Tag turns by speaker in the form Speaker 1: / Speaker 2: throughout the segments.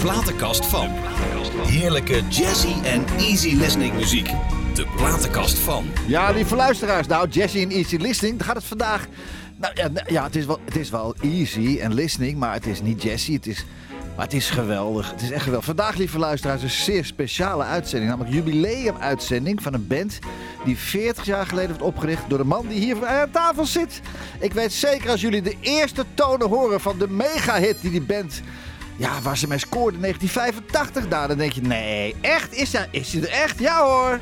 Speaker 1: platenkast van. Heerlijke jazzy en easy listening muziek. De platenkast van.
Speaker 2: Ja, lieve luisteraars. Nou, Jazzy en Easy Listening. Daar gaat het vandaag... Nou ja, nou, ja het, is wel, het is wel easy en listening, maar het is niet Jazzy. Het is, maar het is geweldig. Het is echt geweldig. Vandaag, lieve luisteraars, een zeer speciale uitzending. Namelijk jubileumuitzending van een band die 40 jaar geleden werd opgericht door de man die hier aan tafel zit. Ik weet zeker als jullie de eerste tonen horen van de mega-hit die die band... Ja, waar ze mee scoorde in 1985. Nou, dan denk je, nee, echt? Is hij, is hij er echt? Ja hoor!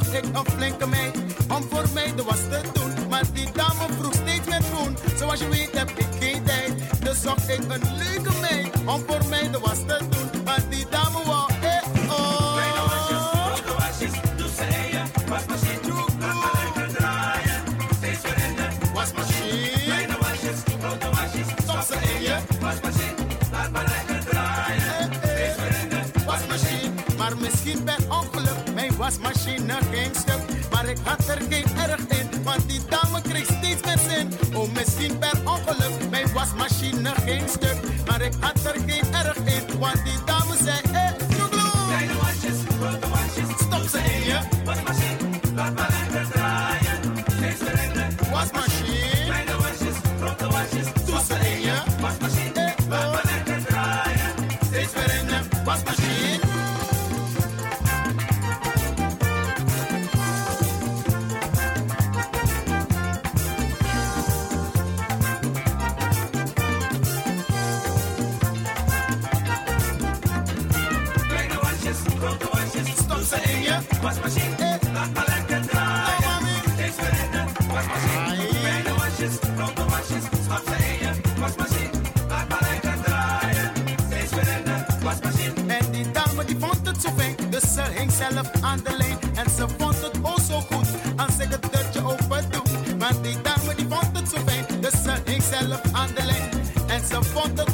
Speaker 3: Ik een flinke meid om voor mij de was te doen. Maar die dame vroeg steeds meer groen. Zoals je weet heb ik geen tijd. Dus zocht ik een leuke meid om voor mij de was te doen. Maar misschien per ongeluk mijn wasmachine ging stuk. Maar ik had er geen erg in, want die dame kreeg steeds meer zin. Oh, misschien per ongeluk, mijn wasmachine ging stuk. Maar ik had er geen erg in, want die dame zei, eh, joegloe. Kleine wasjes, wasjes, stop ze in je himself on the lane and so wanted also good and second third you overdo man they done when he wanted to faint the sun himself on the lane and so wanted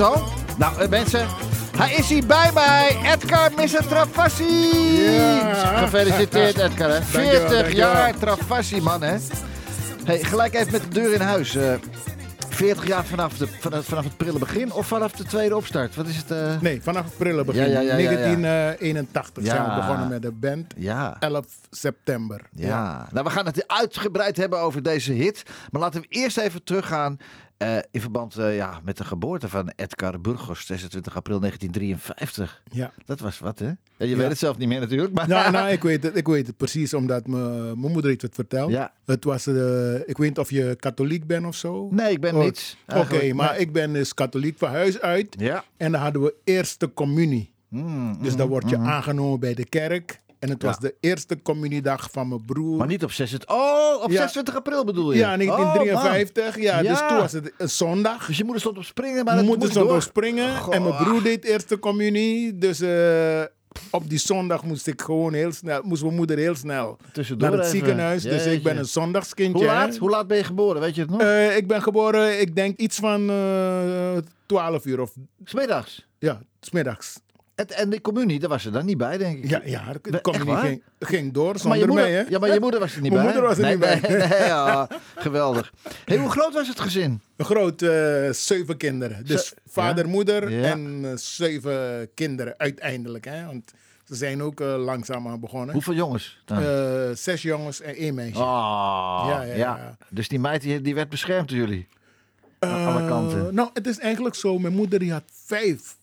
Speaker 3: het
Speaker 2: al? Nou, eh, mensen, hij is hier bij mij. Edgar Misetrafassi.
Speaker 4: Ja.
Speaker 2: Gefeliciteerd, Edgar. Hè.
Speaker 4: Dankjewel,
Speaker 2: 40
Speaker 4: dankjewel.
Speaker 2: jaar Trafassi, man, hè? Hey, gelijk even met de deur in huis. eh 40 jaar vanaf, de, vanaf, vanaf het prille begin of vanaf de tweede opstart? Wat is het? eh?
Speaker 4: Nee, vanaf het prille begin.
Speaker 2: Ja, ja, ja, ja, ja.
Speaker 4: 1981 zijn we begonnen met de band.
Speaker 2: Ja.
Speaker 4: 11 september.
Speaker 2: Ja, nou we gaan het uitgebreid hebben over deze hit. Maar laten we eerst even teruggaan eh, in verband eh, ja, met de geboorte van Edgar Burgos, 26 april 1953.
Speaker 4: Ja.
Speaker 2: Dat was wat, hè? Ja, je
Speaker 4: Ja.
Speaker 2: weet het zelf niet meer natuurlijk. Maar
Speaker 4: Nou, nou ik, weet het, ik weet het precies, omdat me- mijn moeder heeft het verteld.
Speaker 2: Ja.
Speaker 4: Het was, eh, ik weet niet of je katholiek bent of zo.
Speaker 2: Nee, ik ben
Speaker 4: Oh,
Speaker 2: niets.
Speaker 4: Oké, maar
Speaker 2: Nee.
Speaker 4: ik ben dus katholiek van huis uit.
Speaker 2: Ja.
Speaker 4: En dan hadden we eerste communie.
Speaker 2: Mm,
Speaker 4: Dus
Speaker 2: mm,
Speaker 4: dan word je
Speaker 2: mm.
Speaker 4: aangenomen bij de kerk. En het
Speaker 2: Ja.
Speaker 4: was de eerste communiedag van mijn broer.
Speaker 2: Maar niet op 26... Oh, op
Speaker 4: Ja.
Speaker 2: 26 april bedoel je?
Speaker 4: Ja,
Speaker 2: Oh,
Speaker 4: 1953. ja, dus toen was het een zondag.
Speaker 2: Dus je moeder stond op springen, maar
Speaker 4: Mijn moeder stond
Speaker 2: door.
Speaker 4: op springen.
Speaker 2: Goh.
Speaker 4: En mijn broer deed eerste communie. Dus eh, op die zondag moest ik gewoon heel snel, moest mijn moeder heel snel
Speaker 2: Tussendoor
Speaker 4: naar het
Speaker 2: even.
Speaker 4: ziekenhuis. Dus ik ben een zondagskindje.
Speaker 2: Hoe laat? Hoe laat ben je geboren? Weet je het nog?
Speaker 4: Eh, ik ben geboren, ik denk iets van eh 12 uur of
Speaker 2: Smiddags.
Speaker 4: ja, smiddags.
Speaker 2: En, en de communie, daar was ze dan niet bij, denk ik.
Speaker 4: Ja, ja de communie ging, ging door
Speaker 2: maar je
Speaker 4: zonder
Speaker 2: moeder,
Speaker 4: mij. Hè?
Speaker 2: ja, maar je moeder was er niet
Speaker 4: Mijn
Speaker 2: bij.
Speaker 4: moeder was er
Speaker 2: nee,
Speaker 4: niet bij.
Speaker 2: Nee, ja, geweldig. Hey, hoe groot was het gezin?
Speaker 4: Een groot eh, zeven kinderen. Dus vader,
Speaker 2: ja?
Speaker 4: moeder
Speaker 2: Ja.
Speaker 4: en eh, zeven kinderen uiteindelijk. Hè? Want ze zijn ook eh, langzaamaan begonnen.
Speaker 2: Hoeveel jongens? dan?
Speaker 4: Zes jongens en één meisje.
Speaker 2: Oh,
Speaker 4: Ja,
Speaker 2: ja. Dus die meid die, die werd beschermd door jullie? Aan alle kanten.
Speaker 4: Nou, het is eigenlijk zo. Mijn moeder die had vijf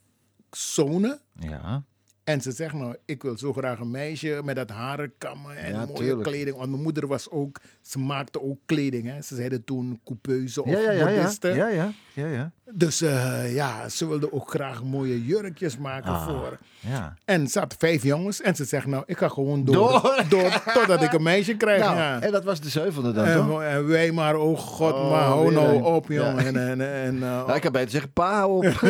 Speaker 4: zonen.
Speaker 2: Ja.
Speaker 4: En ze zegt nou, ik wil zo graag een meisje met dat harenkammen en
Speaker 2: Ja,
Speaker 4: mooie
Speaker 2: tuurlijk.
Speaker 4: kleding. Want mijn moeder was ook, ze maakte ook kleding. Hè. Ze zeiden toen coupeuse of
Speaker 2: Ja, ja,
Speaker 4: modiste.
Speaker 2: ja, ja, ja, ja.
Speaker 4: Dus eh, ja, ze wilde ook graag mooie jurkjes maken
Speaker 2: Ah.
Speaker 4: voor.
Speaker 2: ja.
Speaker 4: En ze had vijf jongens. En ze zegt nou, ik ga gewoon door.
Speaker 2: Door?
Speaker 4: door totdat ik een meisje krijg.
Speaker 2: Nou,
Speaker 4: ja.
Speaker 2: en dat was de zevende dan,
Speaker 4: En,
Speaker 2: toch?
Speaker 4: en wij maar, oh god,
Speaker 2: Oh,
Speaker 4: maar hou nou op, jongen.
Speaker 2: Ja.
Speaker 4: En, en, en, eh,
Speaker 2: Ja, ik kan beter zeggen, pa op.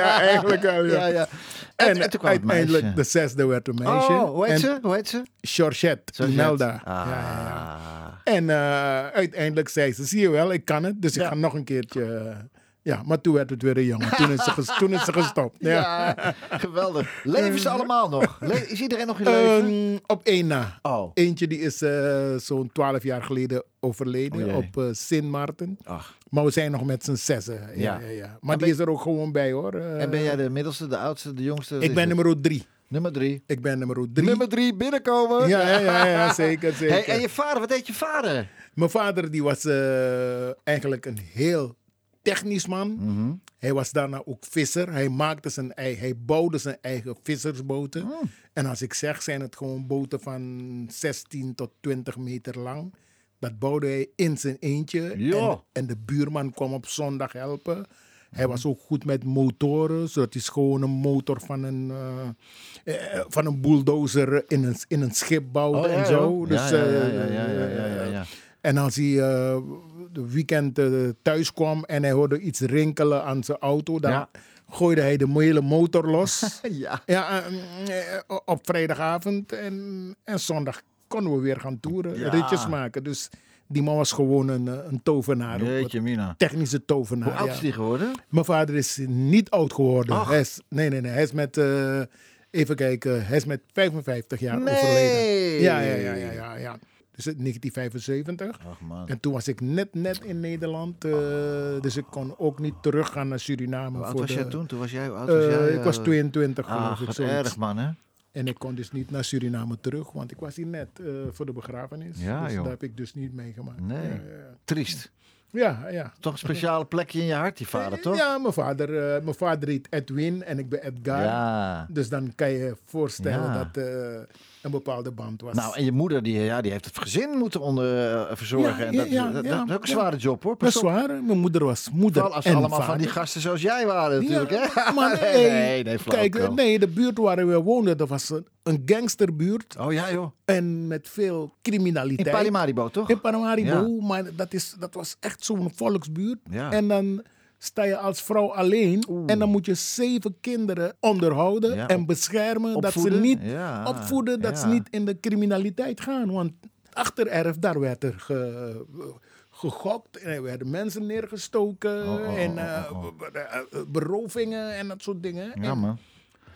Speaker 4: ja, eigenlijk wel, ja,
Speaker 2: ja. En,
Speaker 4: uiteindelijk de zesde werd een meisje.
Speaker 2: Oh, hoe heet ze? Hoe heet ze?
Speaker 4: Georgette. Imelda.
Speaker 2: Ah.
Speaker 4: Ja. En eh, uiteindelijk zei ze, zie je wel, ik kan het. Dus ik ga nog een keertje... eh, ja, maar toen werd het weer een jongen. Toen is ze, toen is ze gestopt. Ja.
Speaker 2: Ja, geweldig. Leven ze allemaal nog? Le- is iedereen nog in leven?
Speaker 4: Ehm, op één na.
Speaker 2: oh.
Speaker 4: Eentje die is eh, zo'n twaalf jaar geleden overleden
Speaker 2: O jee.
Speaker 4: op eh Sint Maarten.
Speaker 2: Ach.
Speaker 4: Maar we zijn nog met z'n zessen. Ja,
Speaker 2: Ja.
Speaker 4: ja. Maar die
Speaker 2: ben-
Speaker 4: is er ook gewoon bij hoor. Eh,
Speaker 2: En ben jij de middelste, de oudste, de jongste?
Speaker 4: Ik ben nummer drie.
Speaker 2: nummer drie.
Speaker 4: Ik ben nummer drie.
Speaker 2: Nummer drie, binnenkomen.
Speaker 4: Ja, ja, ja, ja, zeker, zeker.
Speaker 2: Hey, en je vader, wat deed je vader?
Speaker 4: Mijn vader die was eh, eigenlijk een heel technisch man.
Speaker 2: Mhm.
Speaker 4: Hij was daarna ook visser. Hij maakte zijn eigen, hij bouwde zijn eigen vissersboten.
Speaker 2: Oh.
Speaker 4: En als ik zeg, zijn het gewoon boten van 16 tot 20 meter lang. Dat bouwde hij in zijn eentje.
Speaker 2: Ja.
Speaker 4: En, en de buurman kwam op zondag helpen. Hij was ook goed met motoren, zodat hij gewoon een motor van een, eh, van een bulldozer in een, in een schip bouwde
Speaker 2: Oh, ja,
Speaker 4: en zo. Dus,
Speaker 2: ja, ja, ja, ja, ja, ja, ja, ja.
Speaker 4: en als hij eh, de weekend thuis kwam en hij hoorde iets rinkelen aan zijn auto, dan gooide hij de hele motor los.
Speaker 2: Ja.
Speaker 4: ja, eh, op vrijdagavond en, en zondag konden we weer gaan toeren,
Speaker 2: Ja.
Speaker 4: ritjes maken. Dus die man was gewoon een, eh, een tovenaar.
Speaker 2: Jeetje, Mina.
Speaker 4: technische tovenaar.
Speaker 2: Hoe oud is die geworden?
Speaker 4: Mijn vader is niet oud geworden.
Speaker 2: Ach.
Speaker 4: Hij is, nee, nee, nee. Hij is met, eh, even kijken, hij is met 55 jaar
Speaker 2: Nee.
Speaker 4: overleden. Ja, ja, ja, ja, ja, ja. Dus het 1975.
Speaker 2: Ach man.
Speaker 4: En toen was ik net, net in Nederland. eh, dus ik kon ook niet teruggaan naar Suriname.
Speaker 2: Hoe oud
Speaker 4: voor
Speaker 2: was
Speaker 4: de,
Speaker 2: jij toen? Toen was jij, oud was jij?
Speaker 4: ik was
Speaker 2: eh,
Speaker 4: 22 geloof
Speaker 2: Ach,
Speaker 4: ik.
Speaker 2: wat erg man hè?
Speaker 4: En ik kon dus niet naar Suriname terug, want ik was hier net eh, voor de begrafenis.
Speaker 2: Ja,
Speaker 4: dus
Speaker 2: joh.
Speaker 4: dat heb ik dus niet meegemaakt.
Speaker 2: Nee.
Speaker 4: Ja, ja,
Speaker 2: Triest.
Speaker 4: Ja. ja.
Speaker 2: Toch een speciale plekje in je hart, die vader, toch?
Speaker 4: Ja, mijn vader, eh, mijn vader heet Edwin en ik ben Edgar.
Speaker 2: Ja.
Speaker 4: Dus dan kan je je voorstellen
Speaker 2: Ja.
Speaker 4: dat eh, een bepaalde band was.
Speaker 2: Nou, en je moeder, die, ja, die heeft het gezin moeten onder, eh, verzorgen.
Speaker 4: Ja,
Speaker 2: en dat, dat, is ook een zware job, hoor.
Speaker 4: dat is waar. Mijn moeder was moeder
Speaker 2: Vooral als
Speaker 4: en
Speaker 2: allemaal
Speaker 4: vader.
Speaker 2: van die gasten zoals jij waren natuurlijk, hè?
Speaker 4: maar
Speaker 2: nee,
Speaker 4: nee,
Speaker 2: nee,
Speaker 4: Kijk, nee, de buurt waar we woonden, dat was een, een gangsterbuurt.
Speaker 2: Oh ja, joh.
Speaker 4: En met veel
Speaker 2: In
Speaker 4: criminaliteit.
Speaker 2: Paramaribo, toch?
Speaker 4: In Paramaribo, maar dat, is, dat was echt zo'n volksbuurt.
Speaker 2: Ja.
Speaker 4: En dan sta je als vrouw alleen. En dan moet je zeven kinderen onderhouden
Speaker 2: Ja,
Speaker 4: en beschermen. Dat ze niet
Speaker 2: Ja,
Speaker 4: opvoeden, dat ze niet in de criminaliteit gaan. Want achtererf, daar werd er ge- gegokt en er werden mensen neergestoken.
Speaker 2: oh,
Speaker 4: en
Speaker 2: oh,
Speaker 4: be- be- berovingen en dat soort dingen.
Speaker 2: Ja,
Speaker 4: En
Speaker 2: man.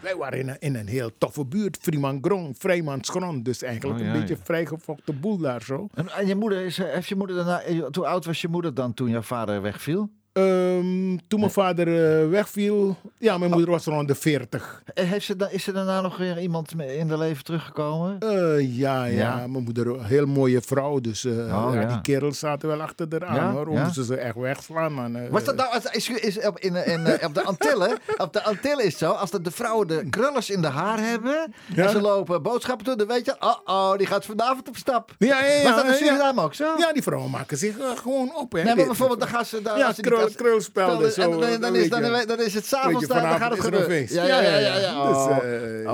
Speaker 4: Wij waren in een, in een heel toffe buurt, Vriemangrond, Vrijmansgrond. Dus eigenlijk
Speaker 2: Oh, ja,
Speaker 4: een beetje
Speaker 2: ja.
Speaker 4: vrijgefokte boel daar zo.
Speaker 2: En, en je moeder, is, eh, heeft je moeder daarna, eh, hoe oud was je moeder dan toen jouw vader wegviel?
Speaker 4: Ehm, toen mijn vader eh, wegviel, ja, mijn moeder was rond de 40.
Speaker 2: En Heeft ze, is er daarna nog weer iemand in de leven teruggekomen?
Speaker 4: Eh, ja, ja,
Speaker 2: Ja.
Speaker 4: mijn moeder, een heel mooie vrouw. Dus eh,
Speaker 2: Oh,
Speaker 4: ja, die kerels zaten wel achter haar aan
Speaker 2: Ja,
Speaker 4: hoor.
Speaker 2: ja.
Speaker 4: Om ze ze echt wegslaan. Man.
Speaker 2: Was dat nou, is, is op, in, in, op de Antillen, op de Antillen is het zo, als dat de vrouwen de krullers in de haar hebben en ze lopen boodschappen doen, dan weet je, oh oh, die gaat vanavond op stap.
Speaker 4: Ja, ja, ja.
Speaker 2: Was dat in. Suriname ook zo?
Speaker 4: Ja, die vrouwen maken zich gewoon op. Hè.
Speaker 2: Nee, maar bijvoorbeeld, dan gaan ze...
Speaker 4: Ja,
Speaker 2: als ze
Speaker 4: krul-
Speaker 2: als-
Speaker 4: krulspelden,
Speaker 2: en
Speaker 4: zo,
Speaker 2: dan, dan,
Speaker 4: dan
Speaker 2: is, dan, dan is het s'avonds, dan, dan gaat het gebeuren. Ja, ja, ja. ja, ja.
Speaker 4: Dus,
Speaker 2: Oh.
Speaker 4: eh,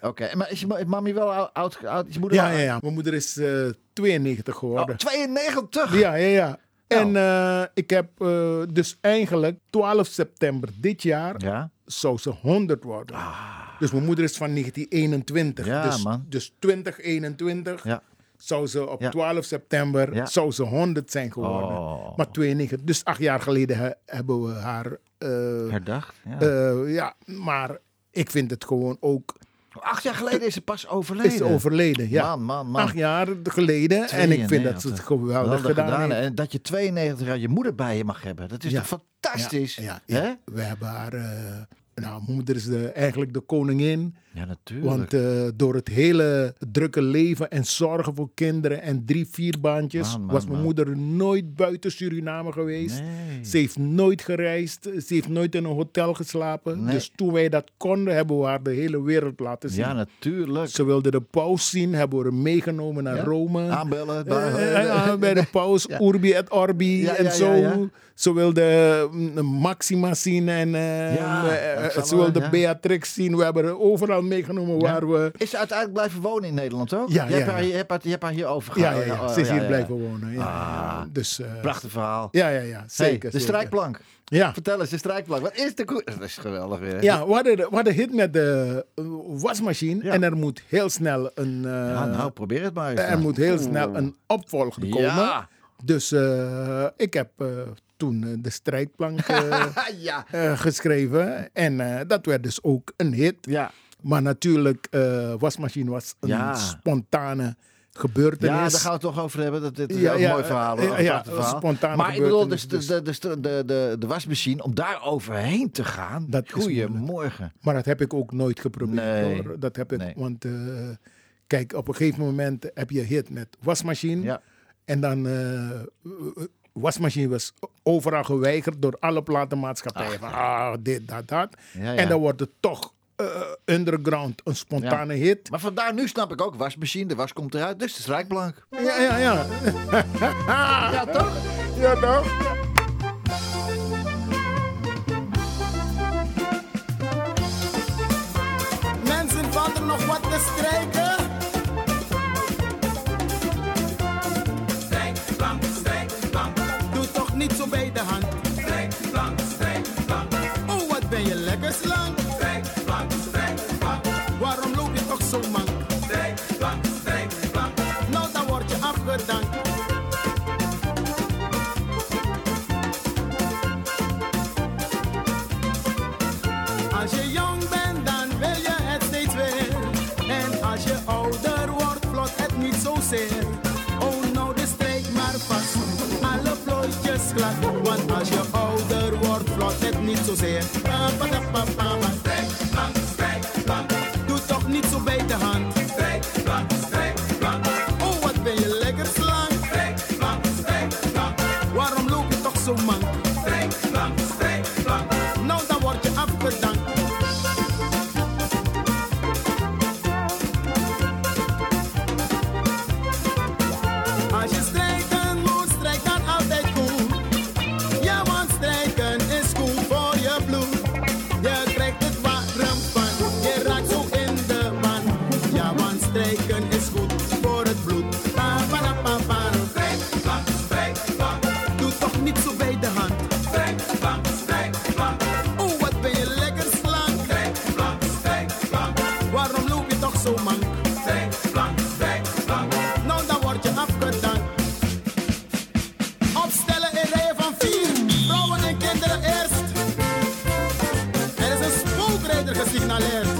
Speaker 2: Oké. Maar is je, mami wel oud, oud? Is je moeder
Speaker 4: Ja,
Speaker 2: wel
Speaker 4: ja, ja. Mijn moeder is eh 92 geworden.
Speaker 2: Oh, 92?
Speaker 4: Ja, ja, ja.
Speaker 2: Nou.
Speaker 4: En eh, ik heb eh, dus eigenlijk 12 september dit jaar
Speaker 2: Ja.
Speaker 4: zou ze 100 worden. Dus mijn moeder is van 1921.
Speaker 2: Ja,
Speaker 4: dus,
Speaker 2: man.
Speaker 4: dus 2021
Speaker 2: Ja.
Speaker 4: Zou ze op
Speaker 2: Ja.
Speaker 4: 12 september
Speaker 2: Ja.
Speaker 4: zou ze 100 zijn geworden.
Speaker 2: Oh.
Speaker 4: Maar 92. Dus acht jaar geleden he- hebben we haar. eh,
Speaker 2: Herdacht? Ja.
Speaker 4: eh, ja, maar ik vind het gewoon ook.
Speaker 2: Acht jaar geleden is ze pas overleden.
Speaker 4: Is ze overleden. Ja.
Speaker 2: Man, man, man.
Speaker 4: Acht jaar geleden. En ik vind dat ze het
Speaker 2: 92.
Speaker 4: geweldig gedaan, heeft.
Speaker 2: En dat je 92 jaar je moeder bij je mag hebben. Dat is toch fantastisch?
Speaker 4: Ja. We hebben haar. eh, nou, moeder is de, eigenlijk de koningin.
Speaker 2: Ja, natuurlijk.
Speaker 4: Want eh, door het hele drukke leven en zorgen voor kinderen en drie, vier baantjes
Speaker 2: Man, man,
Speaker 4: was mijn
Speaker 2: man.
Speaker 4: moeder nooit buiten Suriname geweest.
Speaker 2: Nee.
Speaker 4: Ze heeft nooit gereisd. Ze heeft nooit in een hotel geslapen.
Speaker 2: Nee.
Speaker 4: Dus toen wij dat konden, hebben we haar de hele wereld laten zien.
Speaker 2: ja, natuurlijk.
Speaker 4: Ze wilde de paus zien, hebben we haar meegenomen naar
Speaker 2: Ja?
Speaker 4: Rome.
Speaker 2: Aanbellen.
Speaker 4: Eh,
Speaker 2: bij-
Speaker 4: eh, bij de paus,
Speaker 2: Ja.
Speaker 4: Urbi et Orbi
Speaker 2: Ja,
Speaker 4: en zo. Ze wilde mm, Maxima zien en
Speaker 2: zal
Speaker 4: ze wilde. Beatrix zien. We hebben haar meegenomen waar we...
Speaker 2: Is ze uiteindelijk blijven wonen in Nederland ook?
Speaker 4: Ja,
Speaker 2: je, hebt
Speaker 4: ja,
Speaker 2: haar, je, hebt haar, je hebt haar hier over
Speaker 4: Ja,
Speaker 2: gehaald.
Speaker 4: ja, ja.
Speaker 2: Oh,
Speaker 4: Ze is
Speaker 2: ja,
Speaker 4: hier
Speaker 2: ja,
Speaker 4: blijven
Speaker 2: ja.
Speaker 4: wonen. Ja,
Speaker 2: Ah.
Speaker 4: Dus, eh,
Speaker 2: Prachtig verhaal.
Speaker 4: Ja, ja, ja.
Speaker 2: Hey,
Speaker 4: Zeker.
Speaker 2: de
Speaker 4: zeker.
Speaker 2: strijkplank.
Speaker 4: Ja.
Speaker 2: Vertel eens, de strijkplank. Wat is de koe... Dat is geweldig weer.
Speaker 4: Ja, we hadden, we hadden hit met de eh, wasmachine.
Speaker 2: Ja.
Speaker 4: En er moet heel snel een... eh,
Speaker 2: Ja, nou, probeer het maar eens.
Speaker 4: er
Speaker 2: dan.
Speaker 4: moet heel snel een opvolger komen.
Speaker 2: Ja.
Speaker 4: Dus eh, ik heb eh, toen de strijdplank eh,
Speaker 2: ja.
Speaker 4: geschreven. En eh, dat werd dus ook een hit.
Speaker 2: Ja.
Speaker 4: Maar natuurlijk, eh wasmachine was een
Speaker 2: Ja.
Speaker 4: spontane gebeurtenis.
Speaker 2: Ja, daar gaan we het toch over hebben. Dat, dit is
Speaker 4: Ja,
Speaker 2: ook een
Speaker 4: ja,
Speaker 2: mooi verhaal. hoor, een
Speaker 4: ja,
Speaker 2: verhaal.
Speaker 4: spontane
Speaker 2: maar ik bedoel, dus de,
Speaker 4: gebeurtenis,
Speaker 2: de, de, de, de, wasmachine, om daar overheen te gaan.
Speaker 4: Dat
Speaker 2: Goedemorgen.
Speaker 4: Maar dat heb ik ook nooit geprobeerd.
Speaker 2: Nee.
Speaker 4: Hoor. Dat heb ik,
Speaker 2: Nee.
Speaker 4: want eh, kijk, op een gegeven moment heb je hit met wasmachine.
Speaker 2: Ja.
Speaker 4: En dan, eh wasmachine was overal geweigerd door alle platenmaatschappijen. Van, ah, dit, dat, dat.
Speaker 2: Ja, ja.
Speaker 4: En dan wordt het toch eh, underground een spontane hit.
Speaker 2: Maar vandaar nu snap ik ook, wasmachine, de was komt eruit, dus de strijkplank.
Speaker 4: Ja, ja, ja.
Speaker 2: Ja, toch?
Speaker 4: ja, toch?
Speaker 3: Glad. Want als sinalero.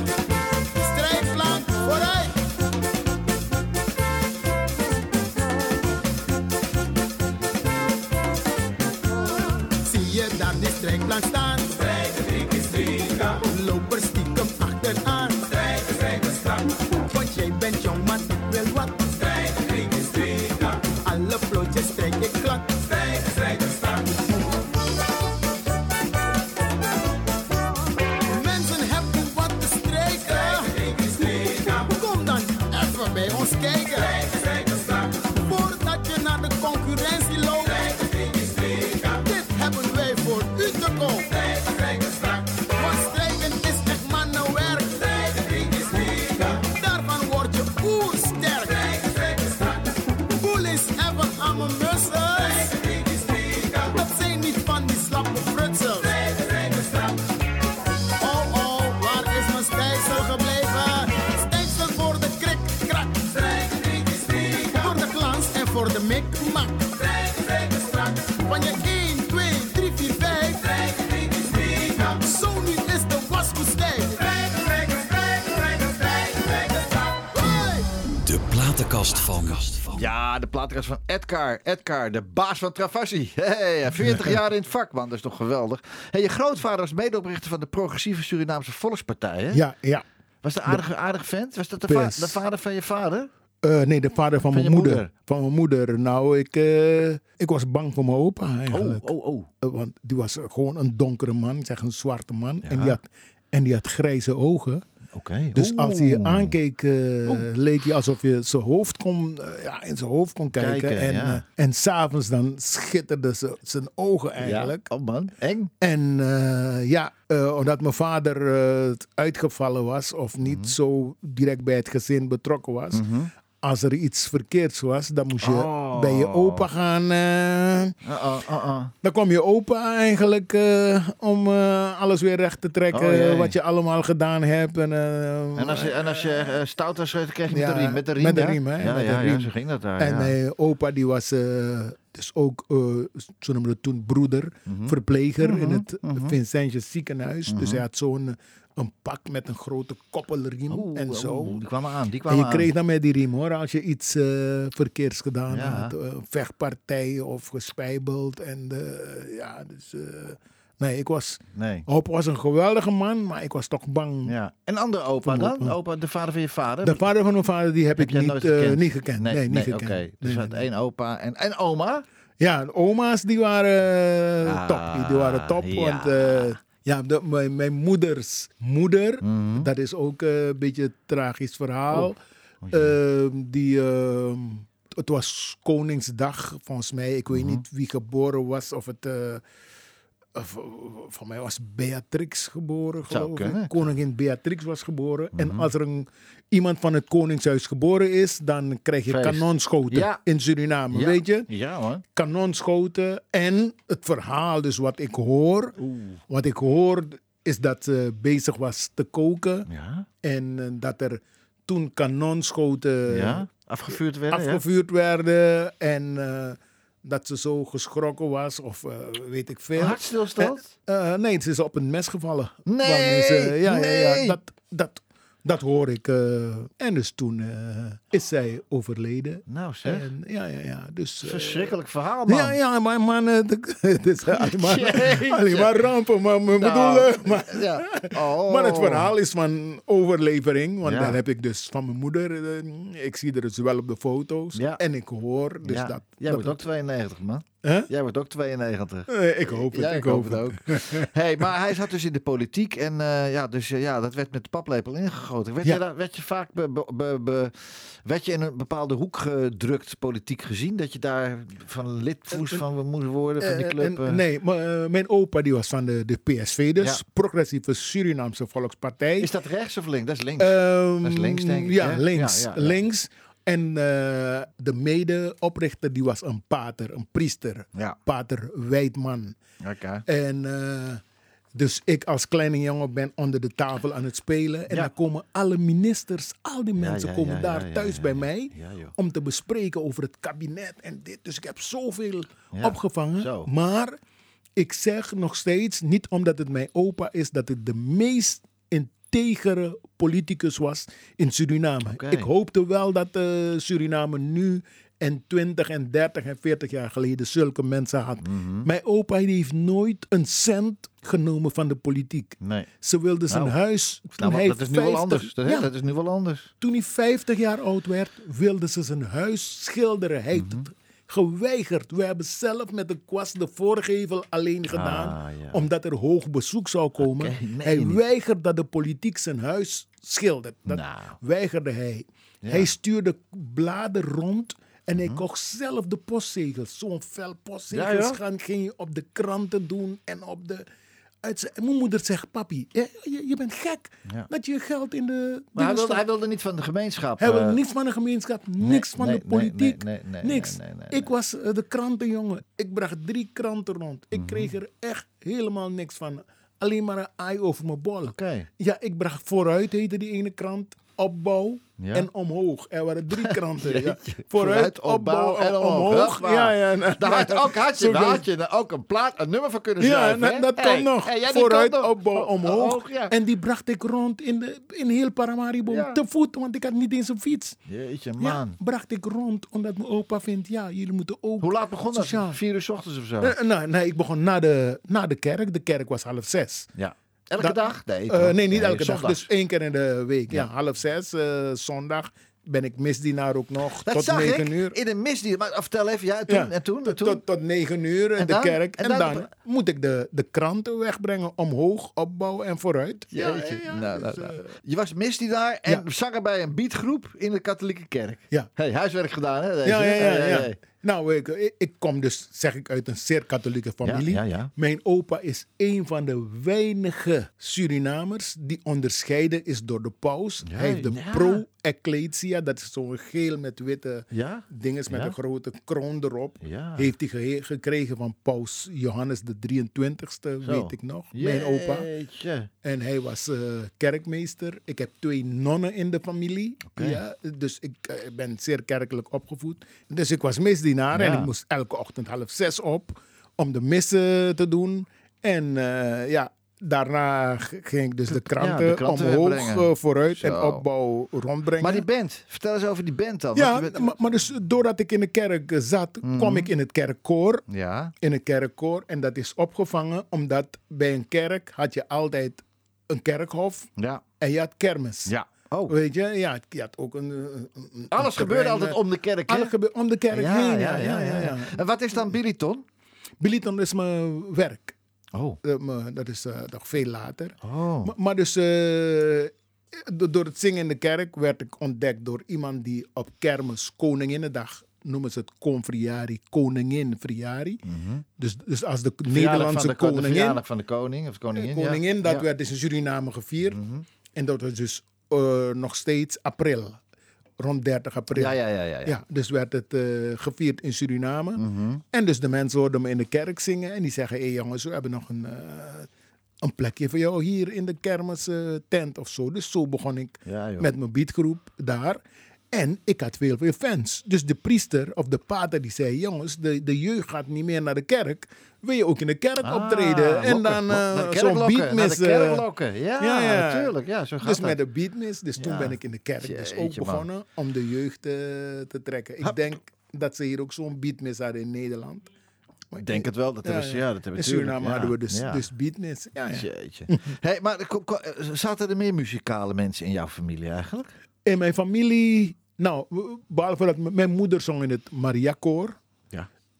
Speaker 3: Edgar. Edgar, de baas van Travassi. Hey, 40 jaar in het vak, man. Dat is toch geweldig. Hey, je grootvader was medeoprichter van de progressieve Surinaamse Volkspartij, hè?
Speaker 4: Ja, ja.
Speaker 3: Was de aardige, aardige vent? Was dat de, va- de vader van je vader?
Speaker 4: Eh, nee, de vader van,
Speaker 3: Van
Speaker 4: mijn moeder.
Speaker 3: moeder.
Speaker 4: Van mijn moeder. Nou, ik, eh, ik was bang voor mijn opa
Speaker 3: Oh,
Speaker 4: eigenlijk.
Speaker 3: oh, oh.
Speaker 4: Eh, want die was gewoon een donkere man, ik zeg een zwarte man. En, die had, en die had grijze ogen. Dus als hij je aankeek, eh, leek hij alsof je zijn hoofd kon, eh, ja, in zijn hoofd kon kijken.
Speaker 3: Kijken,
Speaker 4: en
Speaker 3: ja.
Speaker 4: en s'avonds dan schitterden ze, zijn ogen eigenlijk.
Speaker 3: Ja. Oh man, eng.
Speaker 4: En ja, omdat mijn vader uitgevallen was of niet
Speaker 3: Mhm.
Speaker 4: zo direct bij het gezin betrokken was. Als er iets verkeerds was, dan moest je
Speaker 3: Oh.
Speaker 4: bij je opa gaan. eh,
Speaker 3: Uh-uh, uh-uh.
Speaker 4: dan kwam je opa eigenlijk eh, om eh, alles weer recht te trekken.
Speaker 3: Oh,
Speaker 4: wat je allemaal gedaan hebt. En,
Speaker 3: En als je, en als je stout was, kreeg je met de riem. Met de riem,
Speaker 4: met de
Speaker 3: ja?
Speaker 4: riem, hè,
Speaker 3: Ja,
Speaker 4: met de
Speaker 3: ja, ja,
Speaker 4: riem.
Speaker 3: zo ging dat daar.
Speaker 4: En opa die was dus ook, zo noemden we het toen, broeder,
Speaker 3: Mhm.
Speaker 4: verpleger in het Vincentjes ziekenhuis. Dus
Speaker 3: Mhm.
Speaker 4: hij had zo'n een pak met een grote koppelriem
Speaker 3: Oeh,
Speaker 4: en zo.
Speaker 3: oeh, die kwamen aan, die
Speaker 4: En
Speaker 3: kwamen
Speaker 4: je
Speaker 3: aan.
Speaker 4: kreeg dan met die riem hoor, als je iets eh, verkeerds gedaan
Speaker 3: Ja.
Speaker 4: had. eh, vechtpartij of gespijbeld. En de, ja, dus... eh, nee, ik was...
Speaker 3: Nee.
Speaker 4: Opa was een geweldige man, maar ik was toch bang.
Speaker 3: Ja. En andere opa dan?
Speaker 4: opa.
Speaker 3: De vader van je vader?
Speaker 4: De vader van mijn vader die heb,
Speaker 3: Heb
Speaker 4: ik niet, eh,
Speaker 3: gekend?
Speaker 4: niet gekend. Nee, niet
Speaker 3: nee,
Speaker 4: gekend.
Speaker 3: Oké, dus je had één opa en, en oma?
Speaker 4: Ja, de oma's die waren eh,
Speaker 3: Ah,
Speaker 4: top. Die waren top.
Speaker 3: ja.
Speaker 4: Want eh, ja, de, mijn, mijn moeders moeder,
Speaker 3: Mhm.
Speaker 4: dat is ook eh, een beetje een tragisch verhaal.
Speaker 3: Oh,
Speaker 4: Ehm, die, ehm, het was Koningsdag, volgens mij. Ik
Speaker 3: Mhm.
Speaker 4: weet niet wie geboren was. Of het. Eh, van mij was Beatrix geboren, geloof ik. Koningin Beatrix was geboren.
Speaker 3: Mhm.
Speaker 4: En als er een, iemand van het Koningshuis geboren is, dan krijg je
Speaker 3: Feest.
Speaker 4: kanonschoten
Speaker 3: Ja.
Speaker 4: in Suriname,
Speaker 3: Ja.
Speaker 4: weet je?
Speaker 3: Ja hoor.
Speaker 4: kanonschoten. En het verhaal, dus wat ik hoor. Wat ik hoor is dat ze bezig was te koken.
Speaker 3: Ja?
Speaker 4: En eh, dat er toen kanonschoten?
Speaker 3: Afgevuurd werden? ja?
Speaker 4: afgevuurd werden. En eh, dat ze zo geschrokken was of eh, weet ik veel.
Speaker 3: Hartstilstand?
Speaker 4: Eh, nee, ze is op een mes gevallen.
Speaker 3: Nee,
Speaker 4: ze- ja, ja, ja, dat, dat, dat hoor ik. eh. en dus toen eh, is zij overleden.
Speaker 3: Nou zeg.
Speaker 4: En, ja, ja, ja. Dus, eh,
Speaker 3: Verschrikkelijk verhaal man.
Speaker 4: ja, ja, maar man, het is alleen maar, alleen maar rampen. Maar,
Speaker 3: Nou,
Speaker 4: bedoel, maar,
Speaker 3: ja. Oh.
Speaker 4: maar het verhaal is van overlevering. Want
Speaker 3: Ja.
Speaker 4: dan heb ik dus van mijn moeder, ik zie er dus wel op de foto's.
Speaker 3: Ja.
Speaker 4: En ik hoor dus dat.
Speaker 3: Jij
Speaker 4: dat
Speaker 3: wordt ook 92 man. Jij wordt ook 92.
Speaker 4: Eh, ik hoop het,
Speaker 3: Ja,
Speaker 4: ik hoop het.
Speaker 3: ook. hey, maar hij zat dus in de politiek en eh, ja, dus, eh, ja, dat werd met de paplepel ingegoten. Werd,
Speaker 4: Ja.
Speaker 3: je, daar, werd je vaak be, be- be- be- werd je in een bepaalde hoek gedrukt, politiek gezien? Dat je daar van lid moest van moest worden van die club?
Speaker 4: en- nee, maar, mijn opa die was van de, de PSV, dus
Speaker 3: Ja.
Speaker 4: Progressieve Surinaamse Volkspartij.
Speaker 3: Is dat rechts of links? Dat is links.
Speaker 4: Ehm,
Speaker 3: Dat is links, denk ik,
Speaker 4: Ja,
Speaker 3: hè?
Speaker 4: links. Links. En eh, de medeoprichter die was een pater, een priester.
Speaker 3: ja,
Speaker 4: Pater Wijdman.
Speaker 3: oké.
Speaker 4: En eh, dus ik als kleine jongen ben onder de tafel aan het spelen. En
Speaker 3: Ja.
Speaker 4: dan komen alle ministers, al die mensen
Speaker 3: ja,
Speaker 4: komen daar thuis bij mij. Om te bespreken over het kabinet en dit. Dus ik heb zoveel opgevangen.
Speaker 3: zo.
Speaker 4: Maar ik zeg nog steeds, niet omdat het mijn opa is, dat het de meest integere politicus was in Suriname. Ik hoopte wel dat eh, Suriname nu en 20 en 30 en 40 jaar geleden zulke mensen had.
Speaker 2: Mhm.
Speaker 4: Mijn opa heeft nooit een cent genomen van de politiek.
Speaker 2: Nee.
Speaker 4: Ze wilden zijn
Speaker 2: Nou,
Speaker 4: huis. Toen
Speaker 2: Nou,
Speaker 4: hij
Speaker 2: dat is nu wel
Speaker 4: 50
Speaker 2: anders. Dat, hè,
Speaker 4: ja,
Speaker 2: dat is nu wel anders.
Speaker 4: toen hij 50 jaar oud werd, wilden ze zijn huis schilderen. Hij. Geweigerd. We hebben zelf met de kwast de voorgevel alleen gedaan,
Speaker 2: Ah, ja.
Speaker 4: omdat er hoog bezoek zou komen. Hij
Speaker 2: niet?
Speaker 4: weigerde dat de politiek zijn huis schildert. Dat
Speaker 2: Nou.
Speaker 4: weigerde hij. Hij stuurde bladen rond. En hij kocht zelf de postzegels. Zo'n vel postzegels
Speaker 2: Mhm. Ja, ja.
Speaker 4: gaan, ging je op de kranten doen en op de... Uit mijn moeder zegt, papi, je, bent gek
Speaker 2: Ja.
Speaker 4: dat je geld in de...
Speaker 2: Maar hij wilde,
Speaker 4: stopt."
Speaker 2: hij wilde niet van de gemeenschap.
Speaker 4: Hij wil
Speaker 2: eh,
Speaker 4: niks van de gemeenschap, niks van
Speaker 2: nee,
Speaker 4: de politiek,
Speaker 2: nee, nee, nee,
Speaker 4: niks. Ik was eh, de krantenjongen. Ik bracht drie kranten rond.
Speaker 2: Mhm.
Speaker 4: Ik kreeg er echt helemaal niks van. Alleen maar een ei over mijn bol. Ja, ik bracht vooruit, heette die ene krant. Opbouw
Speaker 2: Ja.
Speaker 4: en omhoog. Er waren drie kranten. ja. Vooruit, opbouw en omhoog. Ja, ja, nou,
Speaker 2: Daar had, ook,
Speaker 4: dat-
Speaker 2: ook een plaat, een nummer van kunnen
Speaker 4: Ja,
Speaker 2: schrijven.
Speaker 4: dat,
Speaker 2: hè?
Speaker 4: dat
Speaker 2: Hey,
Speaker 4: kan nog.
Speaker 2: hey, ja,
Speaker 4: Vooruit,
Speaker 2: kan
Speaker 4: opbouw,
Speaker 2: O-
Speaker 4: omhoog.
Speaker 2: ja.
Speaker 4: En die bracht ik rond in, de, in heel Paramaribo
Speaker 2: Ja.
Speaker 4: te voet, want ik had niet eens een fiets.
Speaker 2: Jeetje,
Speaker 4: Ja,
Speaker 2: man.
Speaker 4: bracht ik rond, omdat mijn opa vindt, ja, jullie moeten ook...
Speaker 2: Hoe laat begon dat?
Speaker 4: Sociaal.
Speaker 2: Vier uur 's ochtends of zo?
Speaker 4: Eh, nou, nee, ik begon na de, na de kerk. De kerk was half zes.
Speaker 2: ja. Elke dag? Nee,
Speaker 4: Eh, nee, niet elke dag. Dus één keer in de week. Ja, half zes, eh, zondag. Ben ik misdienaar ook nog.
Speaker 2: Dat
Speaker 4: tot
Speaker 2: zag
Speaker 4: negen
Speaker 2: ik
Speaker 4: uur.
Speaker 2: in een misdiener. Maar oh, vertel even, ja, en toen,
Speaker 4: Ja.
Speaker 2: en toen, en
Speaker 4: Tot,
Speaker 2: toen?
Speaker 4: tot, tot negen uur in de kerk.
Speaker 2: En
Speaker 4: En,
Speaker 2: dan-
Speaker 4: dan, moet ik de, de kranten wegbrengen. Omhoog, opbouwen en vooruit.
Speaker 2: Jeetje. nou, nou,
Speaker 4: dus,
Speaker 2: nou.
Speaker 4: eh,
Speaker 2: Je was misdienaar en
Speaker 4: Ja.
Speaker 2: zanger bij een beatgroep in de katholieke kerk.
Speaker 4: Ja.
Speaker 2: Hey, huiswerk gedaan, hè? Deze?
Speaker 4: Ja, ja, ja.
Speaker 2: Hey, hey,
Speaker 4: ja.
Speaker 2: hey.
Speaker 4: Nou, ik, ik, ik kom dus, zeg ik, uit een zeer katholieke familie.
Speaker 2: Ja, ja, ja.
Speaker 4: Mijn opa is een van de weinige Surinamers die onderscheiden is door de paus. Hij heeft de
Speaker 2: ja.
Speaker 4: Pro-ecclesia, dat is zo'n geel met witte
Speaker 2: Ja?
Speaker 4: dinges met
Speaker 2: Ja.
Speaker 4: een grote kroon erop.
Speaker 2: Ja.
Speaker 4: Heeft hij ge- gekregen van paus Johannes de 23ste,
Speaker 2: Zo.
Speaker 4: weet ik nog. Mijn opa. En hij was eh, kerkmeester. Ik heb twee nonnen in de familie. Ja, dus ik eh, ben zeer kerkelijk opgevoed. Dus ik was misdienaar en ik moest elke ochtend half zes op om de missen te doen. En eh, ja, daarna ging ik dus de kranten,
Speaker 2: de kranten
Speaker 4: omhoog, eh, vooruit
Speaker 2: Zo.
Speaker 4: en opbouw rondbrengen.
Speaker 2: Maar die band, vertel eens over die band dan.
Speaker 4: ja,
Speaker 2: bent-
Speaker 4: maar, maar dus doordat ik in de kerk eh, zat,
Speaker 2: Mhm.
Speaker 4: kwam ik in het kerkkoor
Speaker 2: Ja,
Speaker 4: in een kerkkoor. En dat is opgevangen omdat bij een kerk had je altijd een kerkhof
Speaker 2: ja,
Speaker 4: en je had kermis.
Speaker 2: ja. Oh,
Speaker 4: Weet je, ja, je had ook een. een- een
Speaker 2: alles gebeurde altijd om de kerk, hè?
Speaker 4: Alles gebeurde om de kerk
Speaker 2: ja,
Speaker 4: heen.
Speaker 2: ja, ja, ja, ja. En wat is dan Billyton?
Speaker 4: Billyton is mijn werk.
Speaker 2: Oh.
Speaker 4: Eh, dat is eh, nog veel later.
Speaker 2: Oh.
Speaker 4: Maar, maar dus, eh, do- door het zingen in de kerk werd ik ontdekt door iemand die op kermis Koninginnedag noemen ze het Confriari, Koningin Friari. dus, dus als de.
Speaker 2: Verjaardag
Speaker 4: Nederlandse
Speaker 2: van de, De
Speaker 4: koningin,
Speaker 2: verjaardag van de koning of koningin. ja.
Speaker 4: koningin, dat
Speaker 2: Ja.
Speaker 4: werd dus in Suriname gevierd.
Speaker 2: Mhm.
Speaker 4: En dat was dus nog steeds april, rond 30 april.
Speaker 2: Ja, ja, ja, ja. ja.
Speaker 4: Ja, dus werd het eh, gevierd in Suriname.
Speaker 2: Mhm.
Speaker 4: En dus de mensen hoorden me in de kerk zingen. En die zeggen, hé hey jongens, we hebben nog een, eh, een plekje voor jou hier in de kermis eh, tent of zo. Dus zo begon ik
Speaker 2: Ja,
Speaker 4: met mijn beatgroep daar. En ik had veel, veel fans. Dus de priester of de pater die zei, jongens, de, de jeugd gaat niet meer naar de kerk. Wil je ook in de kerk
Speaker 2: Ah,
Speaker 4: optreden? En dan
Speaker 2: kerk
Speaker 4: zo'n beatmis.
Speaker 2: Naar de
Speaker 4: eh,
Speaker 2: lokken. Ja,
Speaker 4: ja, ja.
Speaker 2: natuurlijk. Ja, zo gaat
Speaker 4: dus
Speaker 2: dat.
Speaker 4: met de beatmis. Dus toen ben ik in de kerk dus ook
Speaker 2: man.
Speaker 4: begonnen om de jeugd eh, te trekken. Ik denk dat ze hier ook zo'n beatmis hadden in Nederland.
Speaker 2: Ik denk het wel. Dat hebben ze, ja, dat hebben
Speaker 4: in Suriname
Speaker 2: ja.
Speaker 4: hadden we dus,
Speaker 2: Ja.
Speaker 4: dus. Ja, ja.
Speaker 2: Jeetje. hey, maar zaten er meer muzikale mensen in jouw familie eigenlijk?
Speaker 4: In mijn familie, nou, behalve dat mijn moeder zong in het Mariakoor.
Speaker 2: Ja.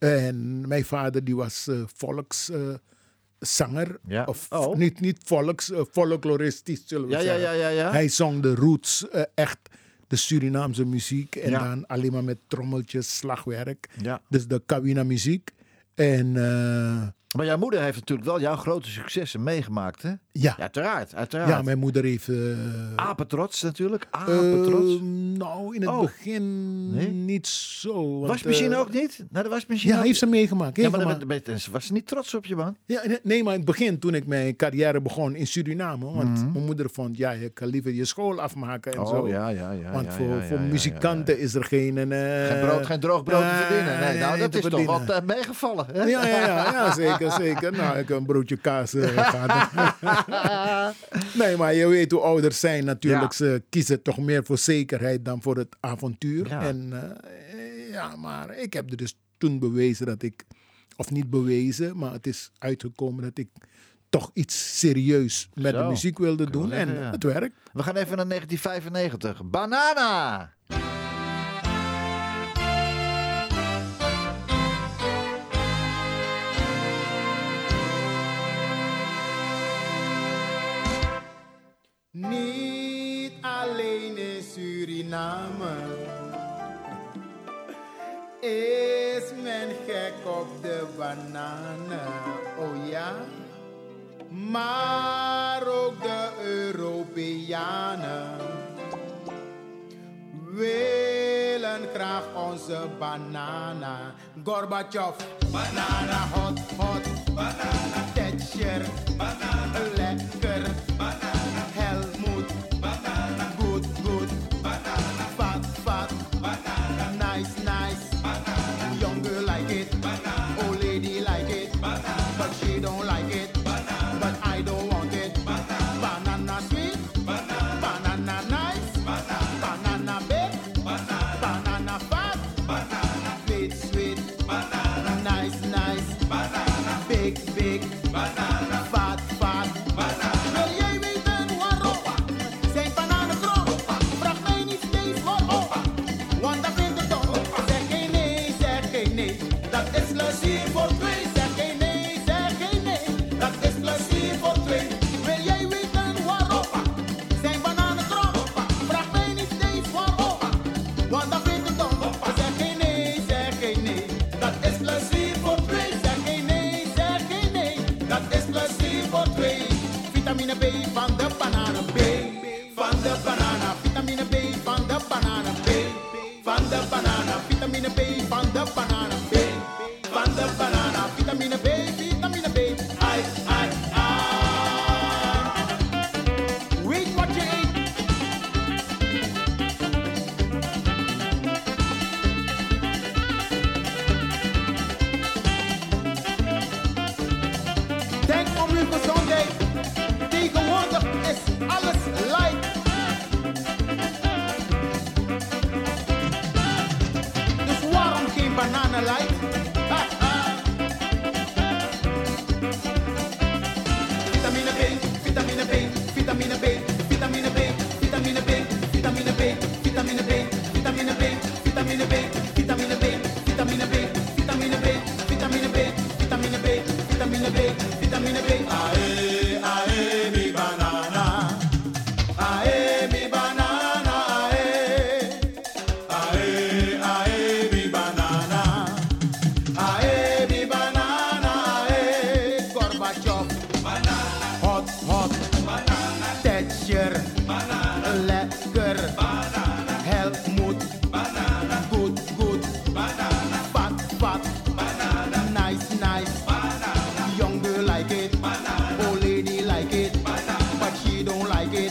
Speaker 4: En mijn vader die was eh volkszanger.
Speaker 2: Ja.
Speaker 4: Of
Speaker 2: Oh.
Speaker 4: niet, niet volks, eh, folkloristisch zullen we
Speaker 2: Ja,
Speaker 4: zeggen.
Speaker 2: ja.
Speaker 4: Hij zong de roots, eh, echt de Surinaamse muziek. En dan alleen maar met trommeltjes, slagwerk. Dus de Kawina muziek. En eh,
Speaker 2: Maar jouw moeder heeft natuurlijk wel jouw grote successen meegemaakt, hè?
Speaker 4: Ja,
Speaker 2: Ja, uiteraard, uiteraard.
Speaker 4: ja, mijn moeder heeft... eh,
Speaker 2: Apetrots natuurlijk, apetrots.
Speaker 4: eh, nou, in het
Speaker 2: Oh.
Speaker 4: begin
Speaker 2: Nee?
Speaker 4: niet zo. want,
Speaker 2: wasmachine
Speaker 4: eh,
Speaker 2: ook niet? Naar de wasmachine
Speaker 4: Ja, heeft ze meegemaakt.
Speaker 2: Ja, maar dan ben- was ze niet trots op je, man.
Speaker 4: Ja, nee, maar in het begin, toen ik mijn carrière begon in Suriname, want
Speaker 2: Mhm.
Speaker 4: mijn moeder vond, ja, je kan liever je school afmaken en
Speaker 2: Oh,
Speaker 4: zo.
Speaker 2: ja, ja, ja.
Speaker 4: Want
Speaker 2: ja,
Speaker 4: voor, voor muzikanten is er geen... eh,
Speaker 2: Geen, brood, geen droog brood te verdienen. Nee, nou, dat is toch wat meegevallen.
Speaker 4: Ja, ja, ja, ja, zeker, zeker. Nou, ik heb een broodje kaas nee, maar je weet hoe ouders zijn natuurlijk. Ze kiezen toch meer voor zekerheid dan voor het avontuur.
Speaker 2: Ja.
Speaker 4: En eh, ja, maar ik heb er dus toen bewezen dat ik, of niet bewezen, maar het is uitgekomen dat ik toch iets serieus met de muziek wilde doen. En het werkt.
Speaker 2: We gaan even naar 1995. Banana!
Speaker 3: naam. Is men gek op de bananen? Oh ja. Maar ook de Europeanen willen graag onze banana. Gorbachev, banana hot hot, banana tetscher, banana.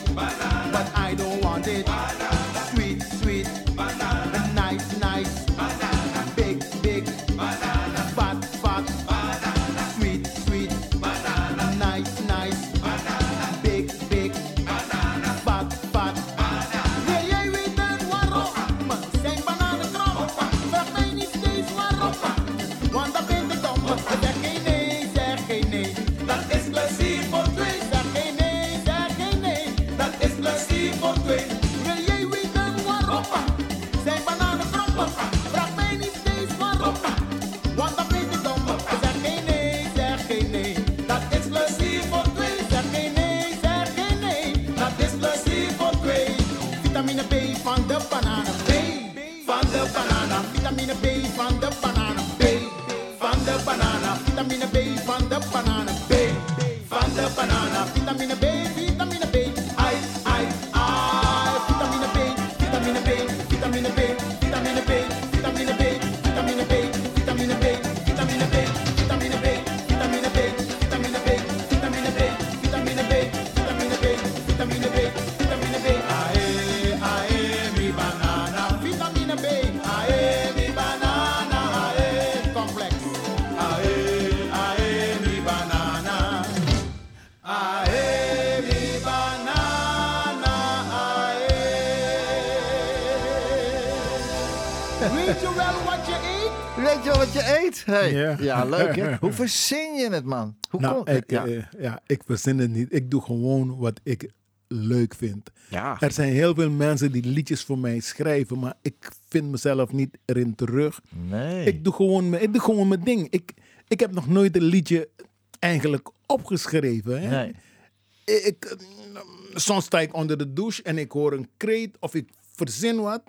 Speaker 2: Bye-bye. Hoe verzin je het, man? Hoe
Speaker 4: Nou,
Speaker 2: kom-
Speaker 4: ik,
Speaker 2: ja.
Speaker 4: eh, ja, ik verzin het niet. Ik doe gewoon wat ik leuk vind.
Speaker 2: ja.
Speaker 4: Er zijn heel veel mensen die liedjes voor mij schrijven, maar ik vind mezelf niet erin terug.
Speaker 2: Nee.
Speaker 4: Ik doe gewoon, mijn- ik doe gewoon mijn ding. Ik, ik heb nog nooit een liedje eigenlijk opgeschreven. Hè?
Speaker 2: Nee.
Speaker 4: Ik, eh, soms sta ik onder de douche en ik hoor een kreet of ik verzin wat.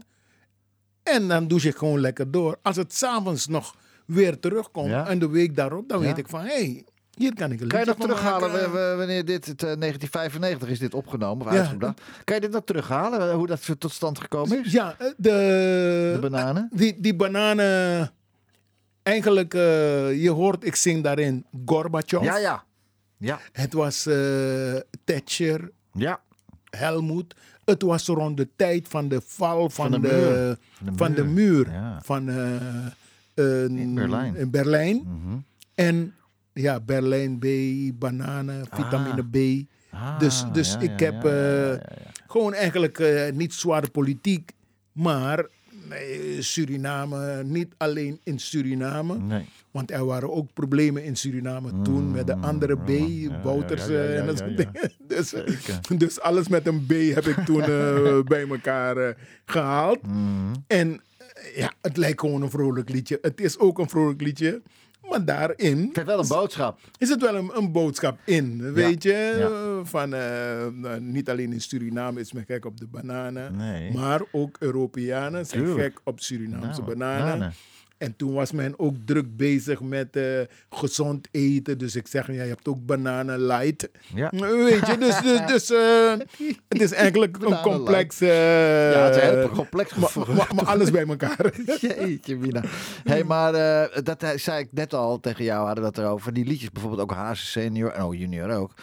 Speaker 4: En dan douche ik gewoon lekker door. Als het s'avonds nog weer terugkomt
Speaker 2: Ja.
Speaker 4: en de week daarop, dan
Speaker 2: Ja.
Speaker 4: weet ik van, hé, hey, hier kan ik een
Speaker 2: Kan je
Speaker 4: van
Speaker 2: terughalen
Speaker 4: maken.
Speaker 2: wanneer dit, het, eh, 1995 is dit opgenomen of
Speaker 4: Ja.
Speaker 2: uitgebracht? Kan je dit nog terughalen, eh, hoe dat tot stand gekomen is?
Speaker 4: Ja, eh, de,
Speaker 2: De bananen?
Speaker 4: Die, die bananen, eigenlijk, eh, je hoort, ik zing daarin Gorbachev.
Speaker 2: Ja, ja. Ja,
Speaker 4: Het was eh, Thatcher,
Speaker 2: ja.
Speaker 4: Helmoet. Het was rond de tijd van de val van,
Speaker 2: de
Speaker 4: de,
Speaker 2: muur. Van de muur, ja.
Speaker 4: Van eh, eh,
Speaker 2: In Berlijn.
Speaker 4: in Berlijn.
Speaker 2: Mhm.
Speaker 4: En ja, Berlijn B, bananen, vitamine B.
Speaker 2: Ah,
Speaker 4: Dus- dus
Speaker 2: ja,
Speaker 4: ik
Speaker 2: ja,
Speaker 4: heb,
Speaker 2: ja,
Speaker 4: eh. Gewoon eigenlijk eh, niet zware politiek, maar eh, Suriname, niet alleen in Suriname.
Speaker 2: Nee.
Speaker 4: Want er waren ook problemen in Suriname toen met de andere B,
Speaker 2: Mm, ja,
Speaker 4: Bouters
Speaker 2: ja, ja, ja,
Speaker 4: en dat soort dingen. Dus, dus alles met een B heb ik toen bij elkaar eh, gehaald.
Speaker 2: Mhm.
Speaker 4: En ja, het lijkt gewoon een vrolijk liedje. Het is ook een vrolijk liedje. Maar daarin
Speaker 2: Het heeft wel een boodschap.
Speaker 4: is het wel een, een boodschap in. Weet je,
Speaker 2: ja.
Speaker 4: Eh, van eh, nou, niet alleen in Suriname is men gek op de bananen,
Speaker 2: Nee.
Speaker 4: maar ook Europeanen zijn gek op Surinaamse
Speaker 2: Nou,
Speaker 4: bananen.
Speaker 2: bananen.
Speaker 4: En toen was men ook druk bezig met eh, gezond eten. Dus ik zeg, ja, je hebt ook bananen light.
Speaker 2: Ja.
Speaker 4: Weet je, dus, dus, dus eh, het is eigenlijk een complex... eh,
Speaker 2: Ja, het is een heel complex
Speaker 4: maar,
Speaker 2: gevoel.
Speaker 4: maar, maar alles bij elkaar.
Speaker 2: Jeetje, Mina. hey, maar eh, dat eh, zei ik net al tegen jou, hadden we het erover. Die liedjes, bijvoorbeeld ook Hazen senior en oh, junior ook.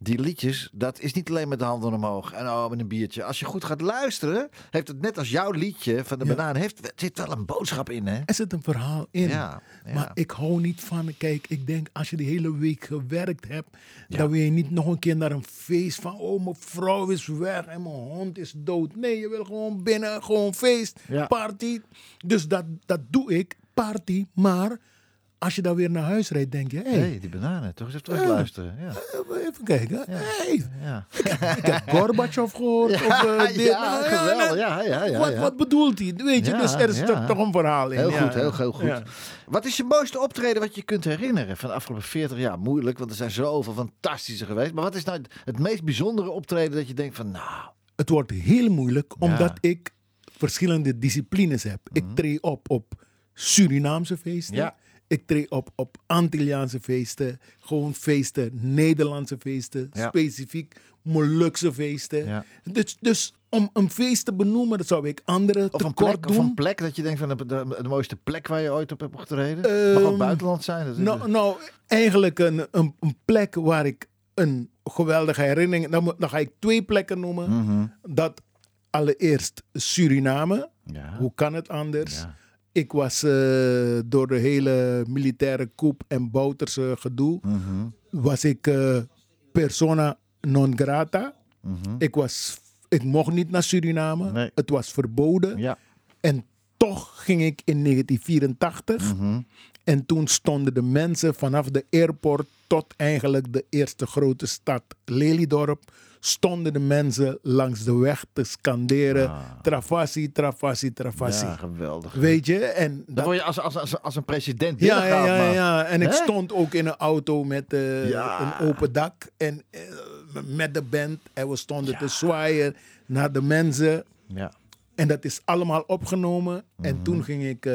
Speaker 2: Die liedjes, dat is niet alleen met de handen omhoog en oh, met een biertje. Als je goed gaat luisteren, heeft het net als jouw liedje van de
Speaker 4: Ja.
Speaker 2: banaan, heeft, zit wel een boodschap in, hè?
Speaker 4: Er zit een verhaal in.
Speaker 2: Ja, ja.
Speaker 4: Maar ik hou niet van, kijk, ik denk als je de hele week gewerkt hebt, dan wil je niet nog een keer naar een feest van, oh, mijn vrouw is weg en mijn hond is dood. Nee, je wil gewoon binnen, gewoon feest, party. Dus dat, dat doe ik, party. Maar als je dan weer naar huis rijdt, denk je, hey,
Speaker 2: die bananen, toch eens even terug luisteren. Ja.
Speaker 4: even kijken. Hey,
Speaker 2: Ja.
Speaker 4: ik heb Gorbachev gehoord. of, eh, dit.
Speaker 2: ja, geweldig. Ja, ja, ja,
Speaker 4: wat, wat bedoelt hij? Weet je, dus er is toch, een verhaal in.
Speaker 2: Heel goed, heel, heel goed. Wat is je mooiste optreden wat je kunt herinneren van de afgelopen 40 jaar? Moeilijk, want er zijn zoveel fantastische geweest. Maar wat is nou het meest bijzondere optreden dat je denkt van, nou,
Speaker 4: het wordt heel moeilijk omdat ik verschillende disciplines heb. Ik treed op op Surinaamse feesten.
Speaker 2: Ja.
Speaker 4: Ik treed op op Antilliaanse feesten. Gewoon feesten, Nederlandse feesten.
Speaker 2: Ja.
Speaker 4: Specifiek Molukse feesten.
Speaker 2: Ja.
Speaker 4: Dus, dus om een feest te benoemen, dat zou ik andere
Speaker 2: of een, plek, of een plek dat je denkt van de, de, de mooiste plek waar je ooit op hebt opgetreden? Het mag ook buitenland zijn. Dat
Speaker 4: Nou, nou eigenlijk een, een, een plek waar ik een geweldige herinnering... Dan, dan ga ik twee plekken noemen.
Speaker 2: Mhm.
Speaker 4: Dat allereerst Suriname.
Speaker 2: Ja.
Speaker 4: Hoe kan het anders? Ik was eh, door de hele militaire coup en Bouterse gedoe...
Speaker 2: Mhm.
Speaker 4: was ik eh, persona non grata.
Speaker 2: Mhm.
Speaker 4: Ik, was, ik mocht niet naar Suriname.
Speaker 2: Nee.
Speaker 4: Het was verboden.
Speaker 2: Ja.
Speaker 4: En toch ging ik in 1984.
Speaker 2: Mhm.
Speaker 4: En toen stonden de mensen vanaf de airport tot eigenlijk de eerste grote stad Lelydorp. Stonden de mensen langs de weg te scanderen.
Speaker 2: Ah.
Speaker 4: Travassi, Travassi, Travassi.
Speaker 2: ja, geweldig.
Speaker 4: Weet je? En
Speaker 2: Dan
Speaker 4: dat,
Speaker 2: word je als, als, als, als een president
Speaker 4: ja, ja, ja, ja. En ik stond ook in een auto met eh,
Speaker 2: Ja.
Speaker 4: een open dak. En eh, met de band. En we stonden te zwaaien naar de mensen.
Speaker 2: Ja.
Speaker 4: En dat is allemaal opgenomen. En
Speaker 2: Mhm.
Speaker 4: toen ging ik eh,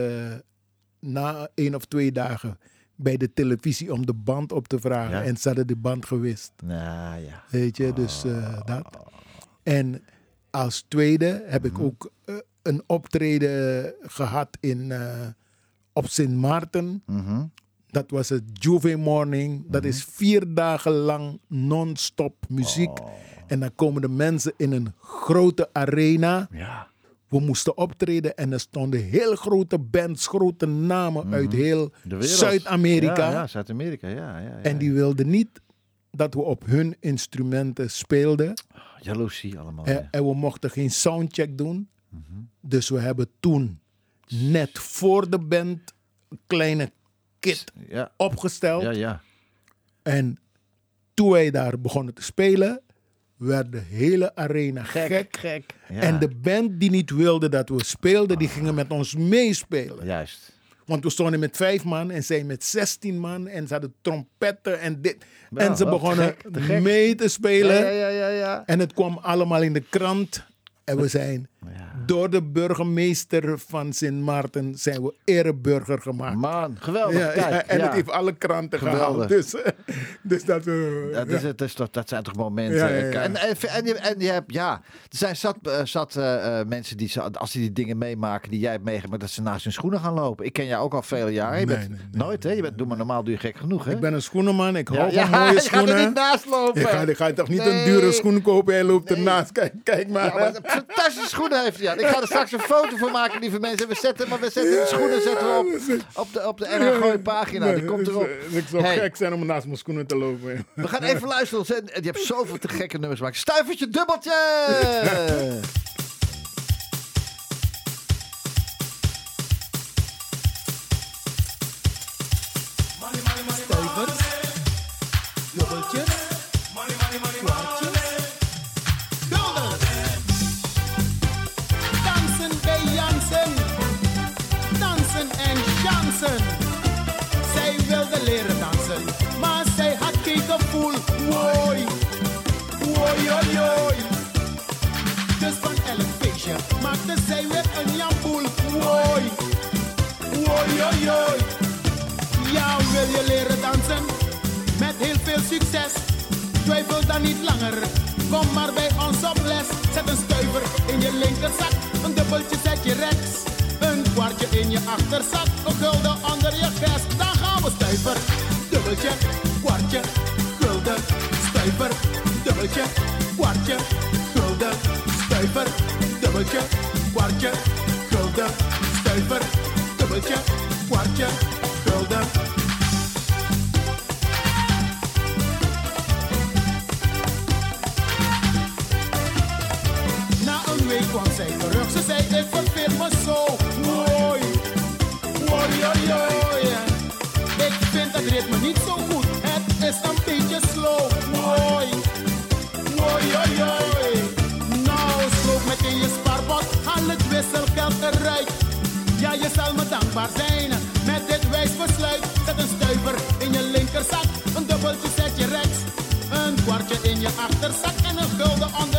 Speaker 4: na één of twee dagen bij de televisie om de band op te vragen.
Speaker 2: Ja.
Speaker 4: En ze hadden de band gewist.
Speaker 2: Nou ja.
Speaker 4: Weet je, dus eh, dat. En als tweede heb
Speaker 2: Mhm.
Speaker 4: ik ook eh, een optreden gehad in, eh, op Sint Maarten.
Speaker 2: Mhm.
Speaker 4: Dat was het Juve Morning. Dat is vier dagen lang non-stop muziek.
Speaker 2: Oh.
Speaker 4: En dan komen de mensen in een grote arena.
Speaker 2: Ja.
Speaker 4: We moesten optreden en er stonden heel grote bands, grote namen uit heel
Speaker 2: Mhm. Wereld.
Speaker 4: Zuid-Amerika.
Speaker 2: Ja, ja Zuid-Amerika, ja, ja, ja.
Speaker 4: En die wilden niet dat we op hun instrumenten speelden.
Speaker 2: Jaloezie allemaal.
Speaker 4: En,
Speaker 2: ja.
Speaker 4: en we mochten geen soundcheck doen.
Speaker 2: Mhm.
Speaker 4: Dus we hebben toen
Speaker 5: net voor de band een kleine kit opgesteld.
Speaker 2: ja, ja.
Speaker 5: En toen wij daar begonnen te spelen, werd de hele arena gek.
Speaker 2: gek. Ja.
Speaker 5: En de band die niet wilde dat we speelden, die gingen met ons meespelen.
Speaker 2: Juist.
Speaker 5: Want we stonden met vijf man en zij met 16 man. En ze hadden trompetten en dit.
Speaker 2: Wel,
Speaker 5: en ze begonnen
Speaker 2: gek, te gek.
Speaker 5: mee te spelen.
Speaker 2: Ja, ja, ja, ja.
Speaker 5: En het kwam allemaal in de krant. En we zijn door de burgemeester van Sint Maarten zijn we ereburger gemaakt.
Speaker 2: Man, geweldig.
Speaker 5: Ja,
Speaker 2: Kijk,
Speaker 5: ja, en het heeft alle kranten
Speaker 2: Geweldig.
Speaker 5: gehaald. Dus, dus dat... eh,
Speaker 2: Dat, is, het is toch, dat zijn toch momenten. En, en, en, je, en je hebt, ja, er zijn zat, eh, zat eh, mensen die, als die die dingen meemaken die jij hebt meegemaakt, dat ze naast hun schoenen gaan lopen. Ik ken jou ook al vele jaren. Je
Speaker 5: Nee,
Speaker 2: bent
Speaker 5: nee, nee,
Speaker 2: nooit, hè? Je bent, doe maar normaal, doe je gek genoeg, hè?
Speaker 5: Ik ben een schoenenman, ik hou
Speaker 2: ja,
Speaker 5: van mooie
Speaker 2: je gaat er
Speaker 5: schoenen.
Speaker 2: niet naast lopen.
Speaker 5: Je gaat, je gaat toch niet een dure schoen kopen en loopt ernaast. Kijk, kijk maar.
Speaker 2: Maar fantastische schoenen heeft hij aan. Ik ga er straks een foto van maken, lieve mensen. We zetten, maar we zetten de schoenen zetten we op, op de, op de Gooi pagina. Die komt erop.
Speaker 5: Ik zou
Speaker 2: Hey.
Speaker 5: gek zijn om naast mijn schoenen te lopen.
Speaker 2: We gaan even luisteren. Je hebt zoveel te gekke nummers gemaakt. Stuivertje dubbeltje!
Speaker 4: succes. Twijfel dan niet langer. Kom maar bij ons op les. Zet een stuiver in je linkerzak. Een dubbeltje zet je rechts. Een kwartje in je achterzak. Een gulden onder je vest. Dan gaan we stuiver. Dubbeltje, kwartje, gulden. Stuiver, dubbeltje, kwartje, gulden. Stuiver, dubbeltje, kwartje, gulden. Stuiver, dubbeltje, kwartje, gulden. Kwam zij terug, ze zei ik verveel me zo. Woi, woi, oi. Ik vind het ritme niet zo goed, het is een beetje slow. Woi, woi, oi. Nou, sloop meteen je spaarpot, haal het wisselgeld eruit. Ja, je zal me dankbaar zijn. Met dit wijs besluit, zet een stuiver in je linkerzak. Een dubbeltje zet je rechts. Een kwartje in je achterzak en een gulden onder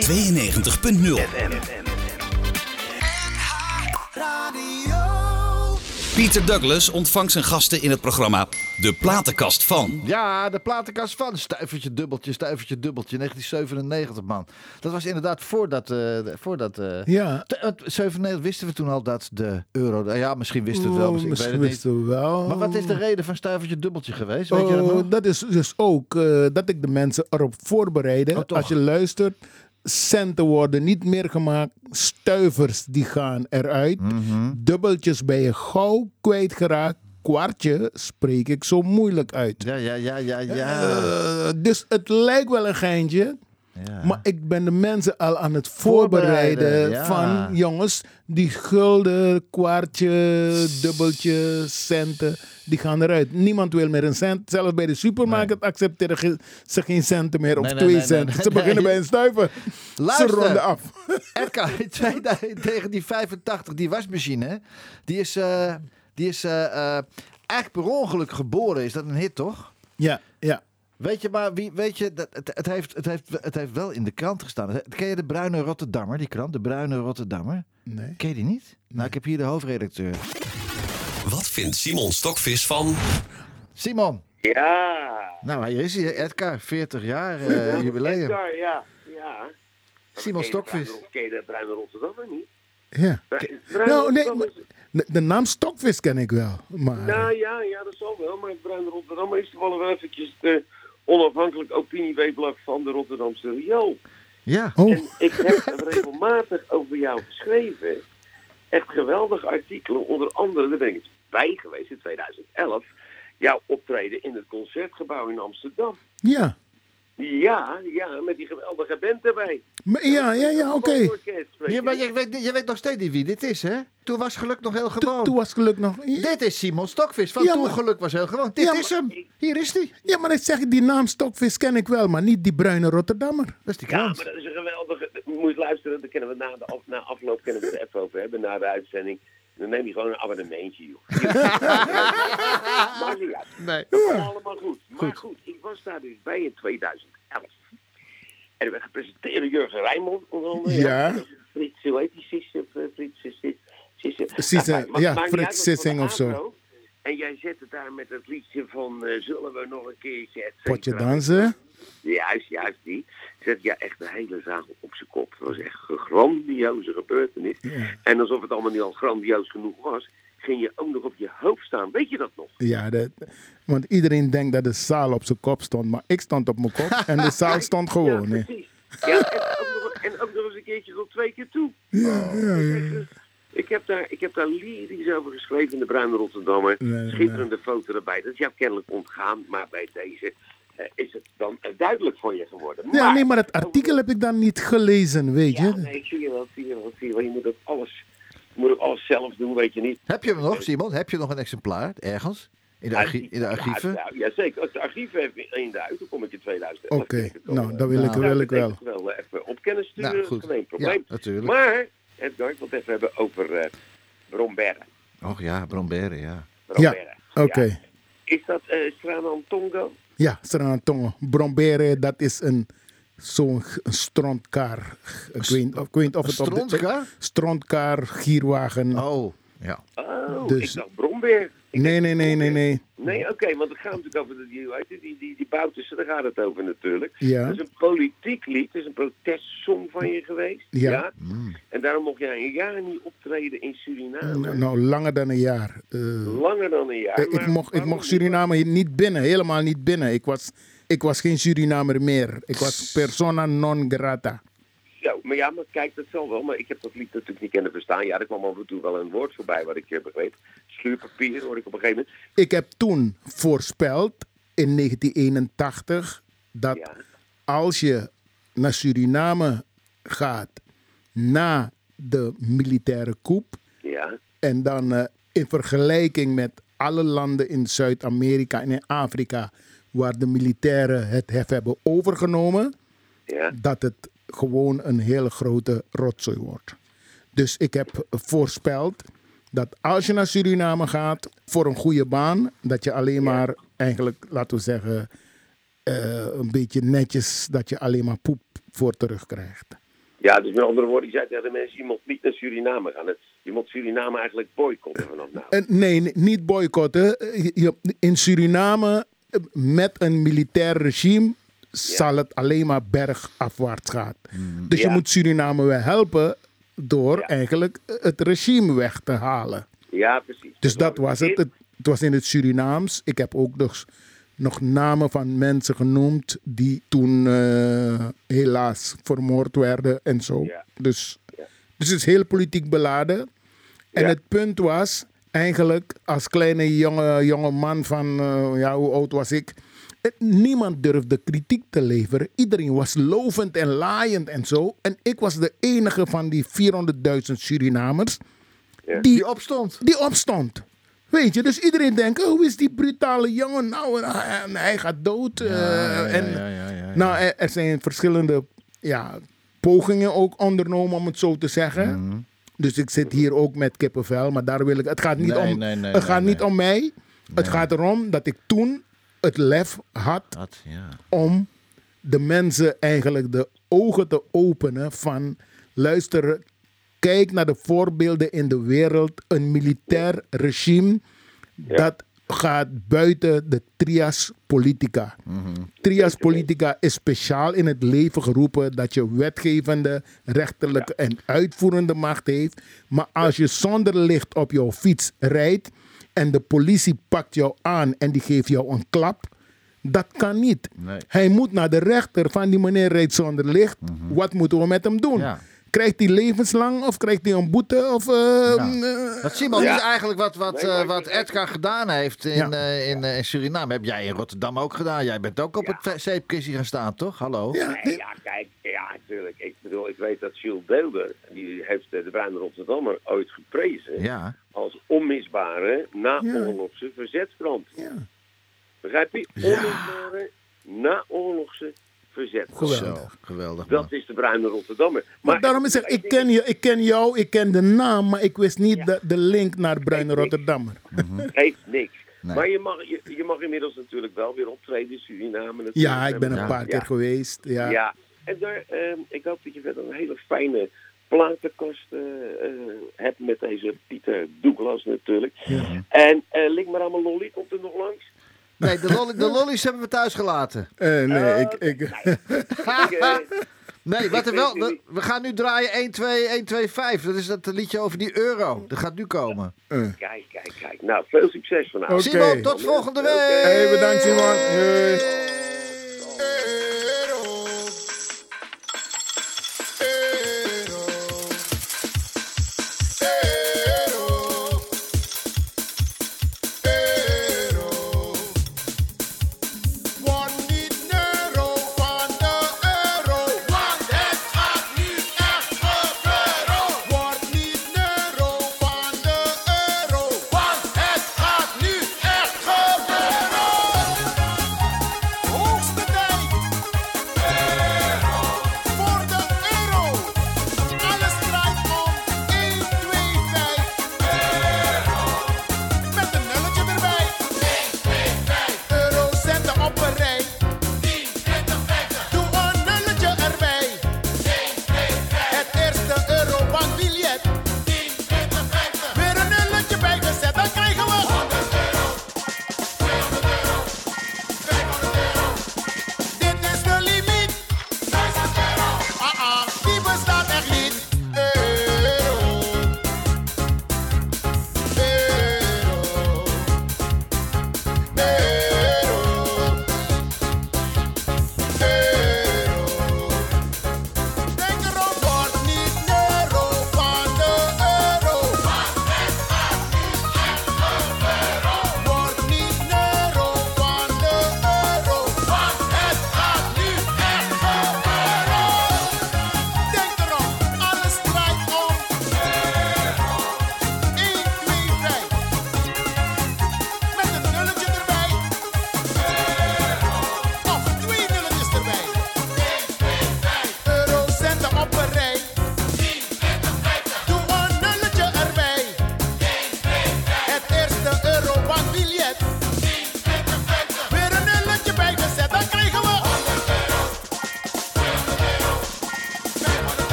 Speaker 1: 92.0 FM. Pieter Douglas ontvangt zijn gasten in het programma De Platenkast van.
Speaker 2: Ja, De Platenkast van. Stuivertje, dubbeltje, stuivertje, dubbeltje. 1997, man. Dat was inderdaad voordat... Uh, voordat uh,
Speaker 4: ja.
Speaker 2: 97 eh, wisten we toen al dat de euro... Nou ja, misschien wisten we het wel.
Speaker 4: Oh,
Speaker 2: misschien,
Speaker 4: wisten we wel.
Speaker 2: Maar wat is de reden van stuivertje, dubbeltje geweest? Weet je dat,
Speaker 4: oh, dat is dus ook dat ik de mensen erop voorbereidde.
Speaker 2: Oh,
Speaker 4: Als je luistert centen worden niet meer gemaakt. Stuivers die gaan eruit.
Speaker 2: Mhm.
Speaker 4: Dubbeltjes ben je gauw kwijtgeraakt. Kwartje spreek ik zo moeilijk uit.
Speaker 2: Ja, ja, ja, ja, ja.
Speaker 4: Eh, dus het lijkt wel een geintje.
Speaker 2: Ja.
Speaker 4: Maar ik ben de mensen al aan het voorbereiden,
Speaker 2: Voorbereiden, ja.
Speaker 4: van jongens, die gulden, kwartje, dubbeltje, centen, die gaan eruit. Niemand wil meer een cent. Zelfs bij de supermarkt accepteren ze geen centen meer of
Speaker 2: Nee, nee,
Speaker 4: twee centen. Ze beginnen bij een stuiver.
Speaker 2: Luister.
Speaker 4: Ze ronden af.
Speaker 2: Edgar, in 1985, die wasmachine, die is, eh, die is eh, eh, eigenlijk per ongeluk geboren. Is dat een hit, toch?
Speaker 4: Ja.
Speaker 2: Weet je, maar wie, weet je, dat, het, het, heeft, het, heeft, het heeft wel in de krant gestaan. Ken je de Bruine Rotterdammer, die krant? De Bruine Rotterdammer?
Speaker 4: Nee.
Speaker 2: Ken je die niet? Nou, ik heb hier de hoofdredacteur.
Speaker 1: Wat vindt Simon Stokvis van...
Speaker 2: Simon.
Speaker 6: Ja.
Speaker 2: Nou, hier is hij, Edgar. 40 jaar eh, jubileum.
Speaker 6: Edgar, ja. ja.
Speaker 2: Simon Stokvis.
Speaker 6: Ken je de Bruine Rotterdammer niet?
Speaker 4: Ja.
Speaker 6: Bruine
Speaker 4: Nou, nee,
Speaker 6: Rotterdammer
Speaker 4: De, de naam Stokvis ken ik wel. Maar,
Speaker 6: Nou ja, ja, dat zal wel. Maar Bruine Rotterdammer is toevallig wel eventjes de onafhankelijk opinieweeblad van de Rotterdamse Riool.
Speaker 2: Ja.
Speaker 4: oh,
Speaker 6: En ik heb regelmatig over jou geschreven. Echt geweldige artikelen. Onder andere, daar ben ik eens bij geweest in 2011. Jouw optreden in het Concertgebouw in Amsterdam.
Speaker 4: ja.
Speaker 6: Ja, ja, met die geweldige band erbij.
Speaker 4: Maar, ja, ja, ja, oké.
Speaker 2: Ja,
Speaker 6: je.
Speaker 2: maar je weet, je weet nog steeds niet wie dit is, hè? Toen was geluk nog heel gewoon.
Speaker 4: Toen was geluk nog...
Speaker 2: Dit is Simon Stokvis. Van
Speaker 4: Ja,
Speaker 2: toen
Speaker 4: maar-
Speaker 2: geluk was heel gewoon. Dit
Speaker 4: Ja,
Speaker 2: is hem. Hier is hij.
Speaker 4: Ja, maar ik zeg, die naam Stokvis ken ik wel, maar niet die bruine Rotterdammer.
Speaker 2: Dat is die
Speaker 6: Ja,
Speaker 2: krant.
Speaker 6: maar dat is een geweldige. Moet je luisteren, daar kunnen we na, de af, na afloop kunnen we het er even over hebben, na de uitzending. Dan neem je gewoon een abonnementje, joh. Niet uit.
Speaker 2: Nee.
Speaker 6: Dat komt allemaal goed. Maar goed. ik was daar dus bij in 2011. En er werd gepresenteerd door Jurgen Rijmond, onder andere.
Speaker 4: Ja.
Speaker 6: Frits, hoe heet die? Sis, of, eh, Frits, Sis, Sis, Sis,
Speaker 4: Sis,
Speaker 6: Nou, ma-
Speaker 4: ja, Frits Sissing of zo.
Speaker 6: En jij zet het daar met het liedje van eh, Zullen we nog een keertje... et
Speaker 4: Potje dansen.
Speaker 6: Juist, juist die. Zet ja echt de hele zaal op zijn kop. Het was echt een grandioze gebeurtenis. En alsof het allemaal niet al grandioos genoeg was, ging je ook nog op je hoofd staan. Weet je dat nog?
Speaker 4: Ja, dat, want iedereen denkt dat de zaal op zijn kop stond, maar ik stond op mijn kop en de zaal stond gewoon.
Speaker 6: Ja, precies. Ja, en, ook nog, en ook nog eens een keertje tot twee keer toe.
Speaker 4: Ja, ja, ja.
Speaker 6: Ik heb, daar, ik heb daar lyrisch over geschreven in de Bruine Rotterdammer.
Speaker 4: Nee,
Speaker 6: Schitterende foto erbij. Dat is jou kennelijk ontgaan, maar bij deze is het dan eh, duidelijk voor je geworden.
Speaker 4: Ja, nee, maar het artikel heb ik dan niet gelezen, weet je.
Speaker 6: Ja, nee, ik zie je wel, zie je wel, zie je wel. Je moet ook alles, je moet ook alles zelf doen, weet je niet.
Speaker 2: Heb je hem nog, Simon? Heb je nog een exemplaar ergens? In de, archie- in de archieven?
Speaker 6: Ja, ja, zeker. Als de archieven even in de uit, dan kom ik in 2011.
Speaker 4: Oké, nou, dat wil ik,
Speaker 2: Nou,
Speaker 4: wil ik wel.
Speaker 6: wel eh, even op kennis sturen,
Speaker 2: Nou, goed.
Speaker 6: geen probleem.
Speaker 2: Ja, natuurlijk.
Speaker 6: Maar, Edgar, ik wil het even hebben over eh Bromberre.
Speaker 2: Och ja, Bromberen, ja.
Speaker 6: Bromberre.
Speaker 4: Oké.
Speaker 6: Ja. Is dat eh Stranan Tongo?
Speaker 4: Ja, Srantongo. Brombere, dat is een zo'n strontkaar. Ik weet, of- ik weet niet of
Speaker 2: Een
Speaker 4: het op de-?
Speaker 2: Strontkaar,
Speaker 4: gierwagen.
Speaker 2: Oh, ja.
Speaker 6: Oh,
Speaker 4: Dus-
Speaker 6: ik dacht Brombeer. Ik
Speaker 4: Nee, nee, nee, nee, nee.
Speaker 6: Nee, oké, want het gaat natuurlijk over de, die, het, die, die, die Boutussen, daar gaat het over natuurlijk.
Speaker 4: Ja.
Speaker 6: Dat is een politiek lied, het is een protestsong van je geweest.
Speaker 4: Ja.
Speaker 6: En daarom mocht jij een jaar niet optreden in Suriname.
Speaker 4: Nou, nou, langer dan een jaar. Eh,
Speaker 6: Langer dan een jaar.
Speaker 4: ik,
Speaker 6: maar
Speaker 4: mocht, ik mocht
Speaker 6: niet?
Speaker 4: Suriname hier niet binnen, helemaal niet binnen. Ik was, ik was geen Surinamer meer. Ik was persona non grata.
Speaker 6: Zo, maar ja, maar kijk, dat zal wel. Maar ik heb dat lied natuurlijk niet kunnen verstaan. Ja, er kwam af en toe wel een woord voorbij wat ik eh, begreep. Schuurpapier hoor ik op een gegeven moment.
Speaker 4: Ik heb toen voorspeld in 1981 dat
Speaker 6: Ja,
Speaker 4: als je naar Suriname gaat na de militaire coup
Speaker 6: ja,
Speaker 4: en dan eh, in vergelijking met alle landen in Zuid-Amerika en in Afrika waar de militairen het hef hebben overgenomen,
Speaker 6: ja.
Speaker 4: dat het gewoon een hele grote rotzooi wordt. Dus ik heb voorspeld dat als je naar Suriname gaat voor een goede baan, dat je alleen maar eigenlijk, laten we zeggen, eh, een beetje netjes, dat je alleen maar poep voor terugkrijgt.
Speaker 6: Ja, dus met andere woorden, ik zei tegen de mensen, je moet niet naar Suriname gaan. Je moet Suriname eigenlijk boycotten vanaf nou.
Speaker 4: Eh, nee, niet boycotten. Eh, je- In Suriname, met een militair regime, zal het alleen maar bergafwaarts gaan. Dus je moet Suriname wel helpen door eigenlijk het regime weg te halen.
Speaker 6: Ja, precies.
Speaker 4: Dus dat was het. Het, het was in het Surinaams. Ik heb ook nog, nog namen van mensen genoemd die toen eh, helaas vermoord werden en zo.
Speaker 6: Ja.
Speaker 4: Dus,
Speaker 6: Ja.
Speaker 4: dus het is heel politiek beladen. En
Speaker 6: Ja.
Speaker 4: het punt was eigenlijk als kleine jonge, jonge man van, eh, ja, hoe oud was ik? Eh, Niemand durfde kritiek te leveren. Iedereen was lovend en laaiend en zo. En ik was de enige van die 400.000 Surinamers
Speaker 6: Ja.
Speaker 4: die
Speaker 2: Die opstond.
Speaker 4: die opstond. Weet je, dus iedereen denkt, oh, hoe is die brutale jongen nou? En hij, gaat dood. eh,
Speaker 2: ja,
Speaker 4: en,
Speaker 2: ja, ja, ja, ja.
Speaker 4: Nou, er, er zijn verschillende ja, pogingen ook ondernomen, om het zo te zeggen.
Speaker 2: Mhm.
Speaker 4: Dus ik zit hier ook met kippenvel, maar daar wil ik... Het gaat niet,
Speaker 2: Nee,
Speaker 4: om,
Speaker 2: nee, nee,
Speaker 4: het gaat
Speaker 2: nee,
Speaker 4: niet om mij. Het gaat erom dat ik toen het lef had
Speaker 2: Dat, ja.
Speaker 4: om de mensen eigenlijk de ogen te openen van luister, kijk naar de voorbeelden in de wereld. Een militair regime dat gaat buiten de trias politica. Trias politica is speciaal in het leven geroepen dat je wetgevende, rechterlijke en uitvoerende macht heeft. Maar als je zonder licht op jouw fiets rijdt en de politie pakt jou aan en die geeft jou een klap, dat kan niet.
Speaker 2: Nee.
Speaker 4: Hij moet naar de rechter van die meneer rijdt zonder licht. Wat moeten we met hem doen?
Speaker 2: Ja.
Speaker 4: Krijgt hij levenslang of krijgt hij een boete? Of, eh, eh,
Speaker 2: Dat Simon
Speaker 6: Ja.
Speaker 2: is eigenlijk wat, wat,
Speaker 6: Nee,
Speaker 2: eh, wat Edgar gedaan heeft in,
Speaker 4: Ja.
Speaker 2: eh, in, eh, in Suriname. Heb jij in Rotterdam ook gedaan? Jij bent ook op
Speaker 6: Ja.
Speaker 2: het zeepkistje gaan staan, toch? Hallo?
Speaker 4: ja,
Speaker 6: Nee, ja, kijk, natuurlijk. Ik bedoel, ik weet dat Jules Deelder, die heeft de Bruine Rotterdammer ooit geprezen
Speaker 2: Ja.
Speaker 6: als onmisbare naoorlogse verzetskrant.
Speaker 4: ja.
Speaker 6: Begrijp je? Onmisbare naoorlogse verzetskrant.
Speaker 4: Geweldig.
Speaker 2: Zo, geweldig.
Speaker 6: Dat is de Bruine Rotterdammer.
Speaker 4: Maar daarom is het, ik ken, je, ik ken jou, ik ken de naam, maar ik wist niet de, de link naar Bruine Rotterdammer.
Speaker 6: Geeft niks.
Speaker 2: Nee.
Speaker 6: Maar je mag, je, je mag inmiddels natuurlijk wel weer optreden in Suriname. natuurlijk.
Speaker 4: Ja, ik ben een
Speaker 2: Ja.
Speaker 4: paar keer
Speaker 6: Ja.
Speaker 4: geweest. Ja.
Speaker 6: Ja, en daar, ehm, ik hoop dat je verder een hele fijne platenkast eh, hebt met deze Pieter Douglas natuurlijk. En eh Link maar allemaal lolly komt er nog langs.
Speaker 2: Nee, de, lolly, de lollies hebben we thuis gelaten.
Speaker 4: Eh, nee, ik, ik,
Speaker 6: Ik, eh,
Speaker 2: Nee, wat er wel, we, we gaan nu draaien 1, 2, 1, 2, 5. Dat is dat liedje over die euro. Dat gaat nu komen.
Speaker 6: kijk, kijk, kijk. Nou, veel succes vanavond.
Speaker 4: Oké.
Speaker 2: Simon, tot volgende week.
Speaker 4: Hey, bedankt Simon. Hey.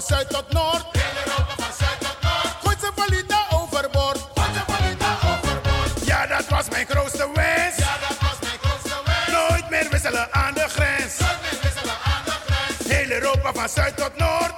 Speaker 3: van zuid tot noord. Heel Europa van zuid tot noord. Gooi zijn valuta overboord. Overboord. Ja, dat was mijn grootste wens. Ja, dat was mijn grootste wens.
Speaker 2: Nooit meer wisselen aan de grens. Nooit meer wisselen aan de grens. Heel Europa van zuid tot noord.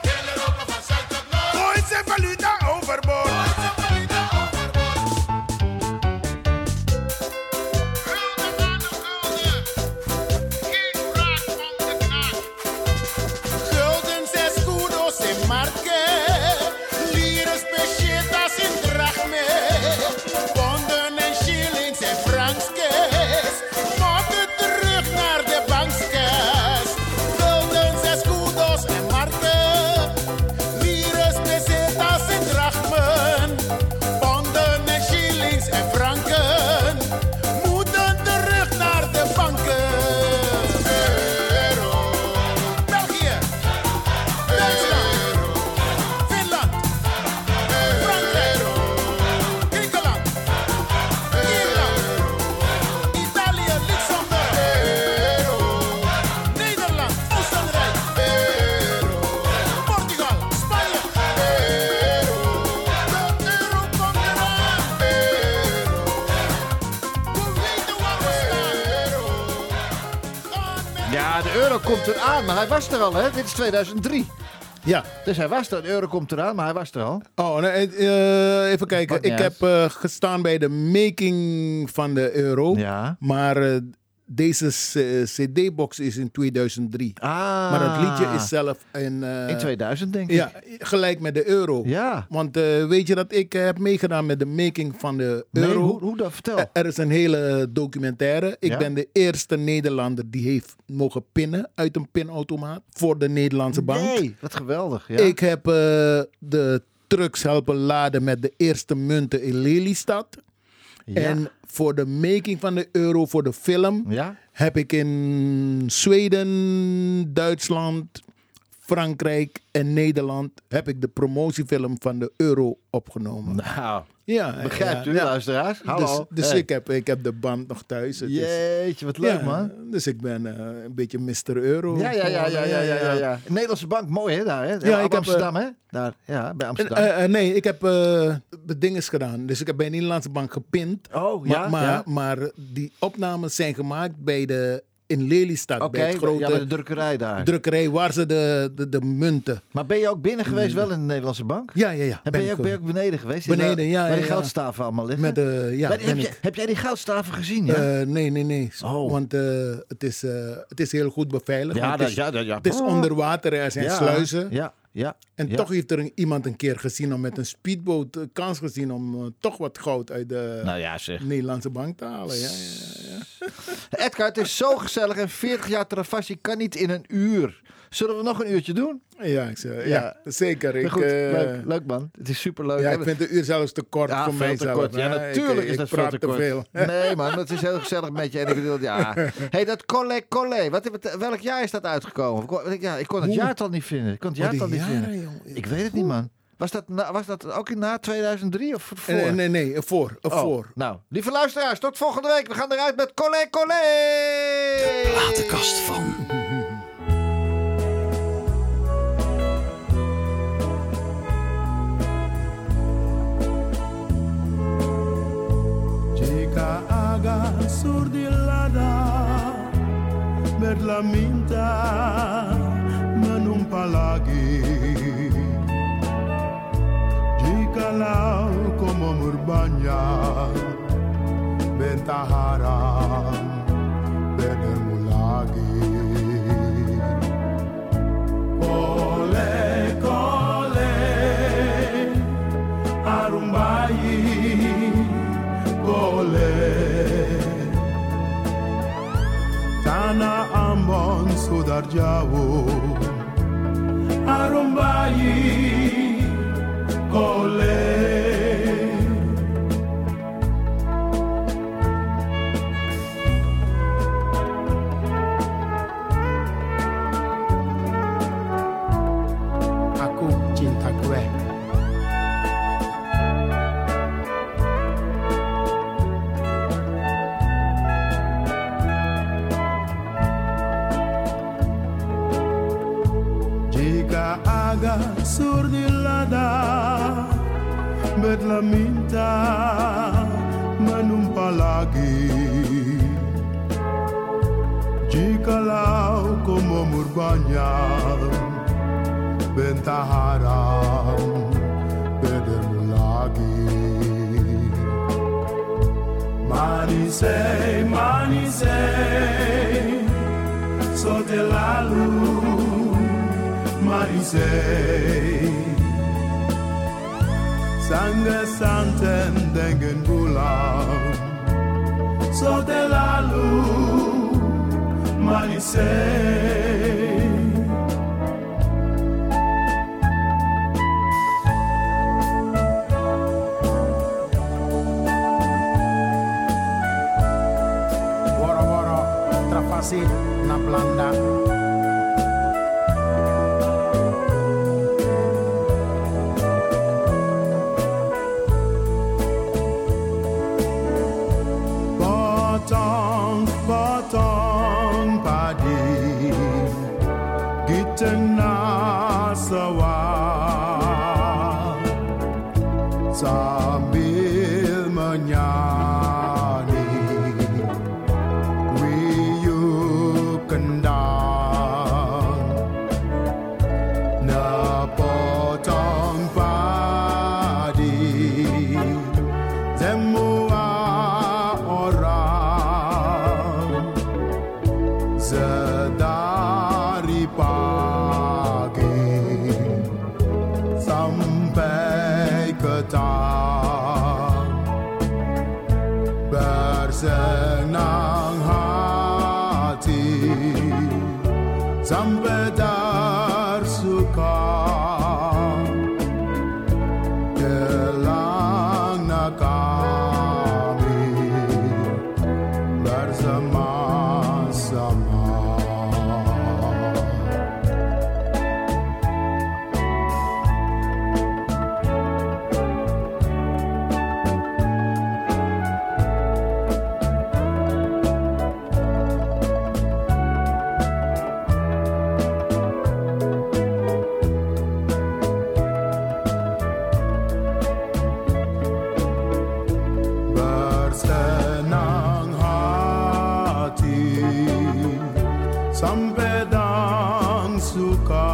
Speaker 2: Er al, hè? Dit is 2003.
Speaker 4: Ja.
Speaker 2: Dus hij was er. De euro komt eraan, maar hij was er al.
Speaker 4: Oh, nee, eh, even kijken. Ik heb eh, gestaan bij de making van de euro.
Speaker 2: Ja.
Speaker 4: Maar eh, deze CD-box is in 2003.
Speaker 2: Ah.
Speaker 4: Maar het liedje is zelf in. eh,
Speaker 2: In 2000, denk ik.
Speaker 4: Ja, gelijk met de euro.
Speaker 2: Ja.
Speaker 4: Want eh, weet je dat ik eh, heb meegedaan met de making van de
Speaker 2: Nee,
Speaker 4: euro?
Speaker 2: hoe, hoe dat? Vertel.
Speaker 4: Eh, Er is een hele documentaire. Ik
Speaker 2: Ja?
Speaker 4: ben de eerste Nederlander die heeft mogen pinnen uit een pinautomaat voor de Nederlandse bank.
Speaker 2: Nee, wat geweldig. Ja.
Speaker 4: Ik heb eh, de trucks helpen laden met de eerste munten in Lelystad.
Speaker 2: Ja.
Speaker 4: En voor de making van de euro, voor de film,
Speaker 2: Ja?
Speaker 4: heb ik in Zweden, Duitsland, Frankrijk en Nederland heb ik de promotiefilm van de euro opgenomen.
Speaker 2: Nou,
Speaker 4: Ja,
Speaker 2: begrijpt
Speaker 4: ja,
Speaker 2: u,
Speaker 4: ja.
Speaker 2: luisteraars? Hallo.
Speaker 4: Dus, dus
Speaker 2: Hey.
Speaker 4: ik, heb, ik heb de band nog thuis. Het
Speaker 2: Jeetje, wat leuk, man.
Speaker 4: Dus ik ben eh, een beetje Mr. Euro.
Speaker 2: Ja, ja, ja, ja, ja, ja, ja, ja. Nederlandse bank, mooi hè, daar hè?
Speaker 4: Ja, ik heb,
Speaker 2: Amsterdam hè? Daar, ja, bij Amsterdam.
Speaker 4: eh, eh, nee, ik heb eh dinges gedaan. Dus ik heb bij een Nederlandse bank gepind.
Speaker 2: oh, ja,
Speaker 4: maar,
Speaker 2: ja.
Speaker 4: maar die opnames zijn gemaakt bij de, in Lelystad. Bij het grote
Speaker 2: ja, de drukkerij daar.
Speaker 4: drukkerij waar ze de, de, de munten...
Speaker 2: maar ben je ook binnen geweest wel in de Nederlandse bank?
Speaker 4: Ja, ja, ja.
Speaker 2: En ben, je ook, ben je
Speaker 4: ook.
Speaker 2: ook beneden geweest?
Speaker 4: Beneden,
Speaker 2: Waar-
Speaker 4: ja,
Speaker 2: Waar
Speaker 4: ja,
Speaker 2: die
Speaker 4: ja.
Speaker 2: goudstaven allemaal liggen?
Speaker 4: Met de, ja,
Speaker 2: Ben- heb, je, heb jij die goudstaven gezien? Ja,
Speaker 4: Eh, nee, nee, nee.
Speaker 2: Oh.
Speaker 4: Want eh, het, is, eh, het is heel goed beveiligd.
Speaker 2: ja, dat,
Speaker 4: het, is,
Speaker 2: ja, dat, ja.
Speaker 4: het is onder water, er zijn sluizen.
Speaker 2: Ja, ja.
Speaker 4: En
Speaker 2: ja.
Speaker 4: toch heeft er een- iemand een keer gezien om met een speedboot eh, kans gezien om eh, toch wat goud uit de
Speaker 2: Nou ja.
Speaker 4: Nederlandse bank te halen. Ja, ja, ja.
Speaker 2: Edgar, het is zo gezellig en 40 jaar Travassi kan niet in een uur. Zullen we nog een uurtje doen?
Speaker 4: Ja, ik zeg,
Speaker 2: Ja.
Speaker 4: ja. zeker. Ik,
Speaker 2: Goed,
Speaker 4: eh,
Speaker 2: leuk, leuk man. Het is superleuk.
Speaker 4: Ja, ik vind de uur zelfs te kort
Speaker 2: Ja,
Speaker 4: voor mij
Speaker 2: te kort. Ja, natuurlijk
Speaker 4: ik,
Speaker 2: is dat
Speaker 4: ik
Speaker 2: veel te kort.
Speaker 4: veel.
Speaker 2: Nee, man, het is heel gezellig met je. En ik bedoel, ja. hey, dat Collé Collé, wat, welk jaar is dat uitgekomen? Ik kon- Ja, ik kon het jaartal niet vinden. Ik kon het
Speaker 4: Oh,
Speaker 2: jaartal niet
Speaker 4: jaren,
Speaker 2: vinden.
Speaker 4: jongen.
Speaker 2: Ik weet het niet, man. Was dat, na- was dat ook in na 2003 of voor?
Speaker 4: Nee, nee, nee, ervoor.
Speaker 2: Oh,
Speaker 4: ervoor.
Speaker 2: Nou, lieve luisteraars, tot volgende week. We gaan eruit met Collé Collé.
Speaker 1: Platenkast van.
Speaker 3: Kata agak sur di lada Berla minta menumpah lagi. Jikalau kau murbanya berbanyak marjawo arumbayi kole banhado, manise bedemulagi. Manisei, la sotelalu, manise Sange santen dengen la sotelalu, manise Nancy, na
Speaker 4: Blanda. рука.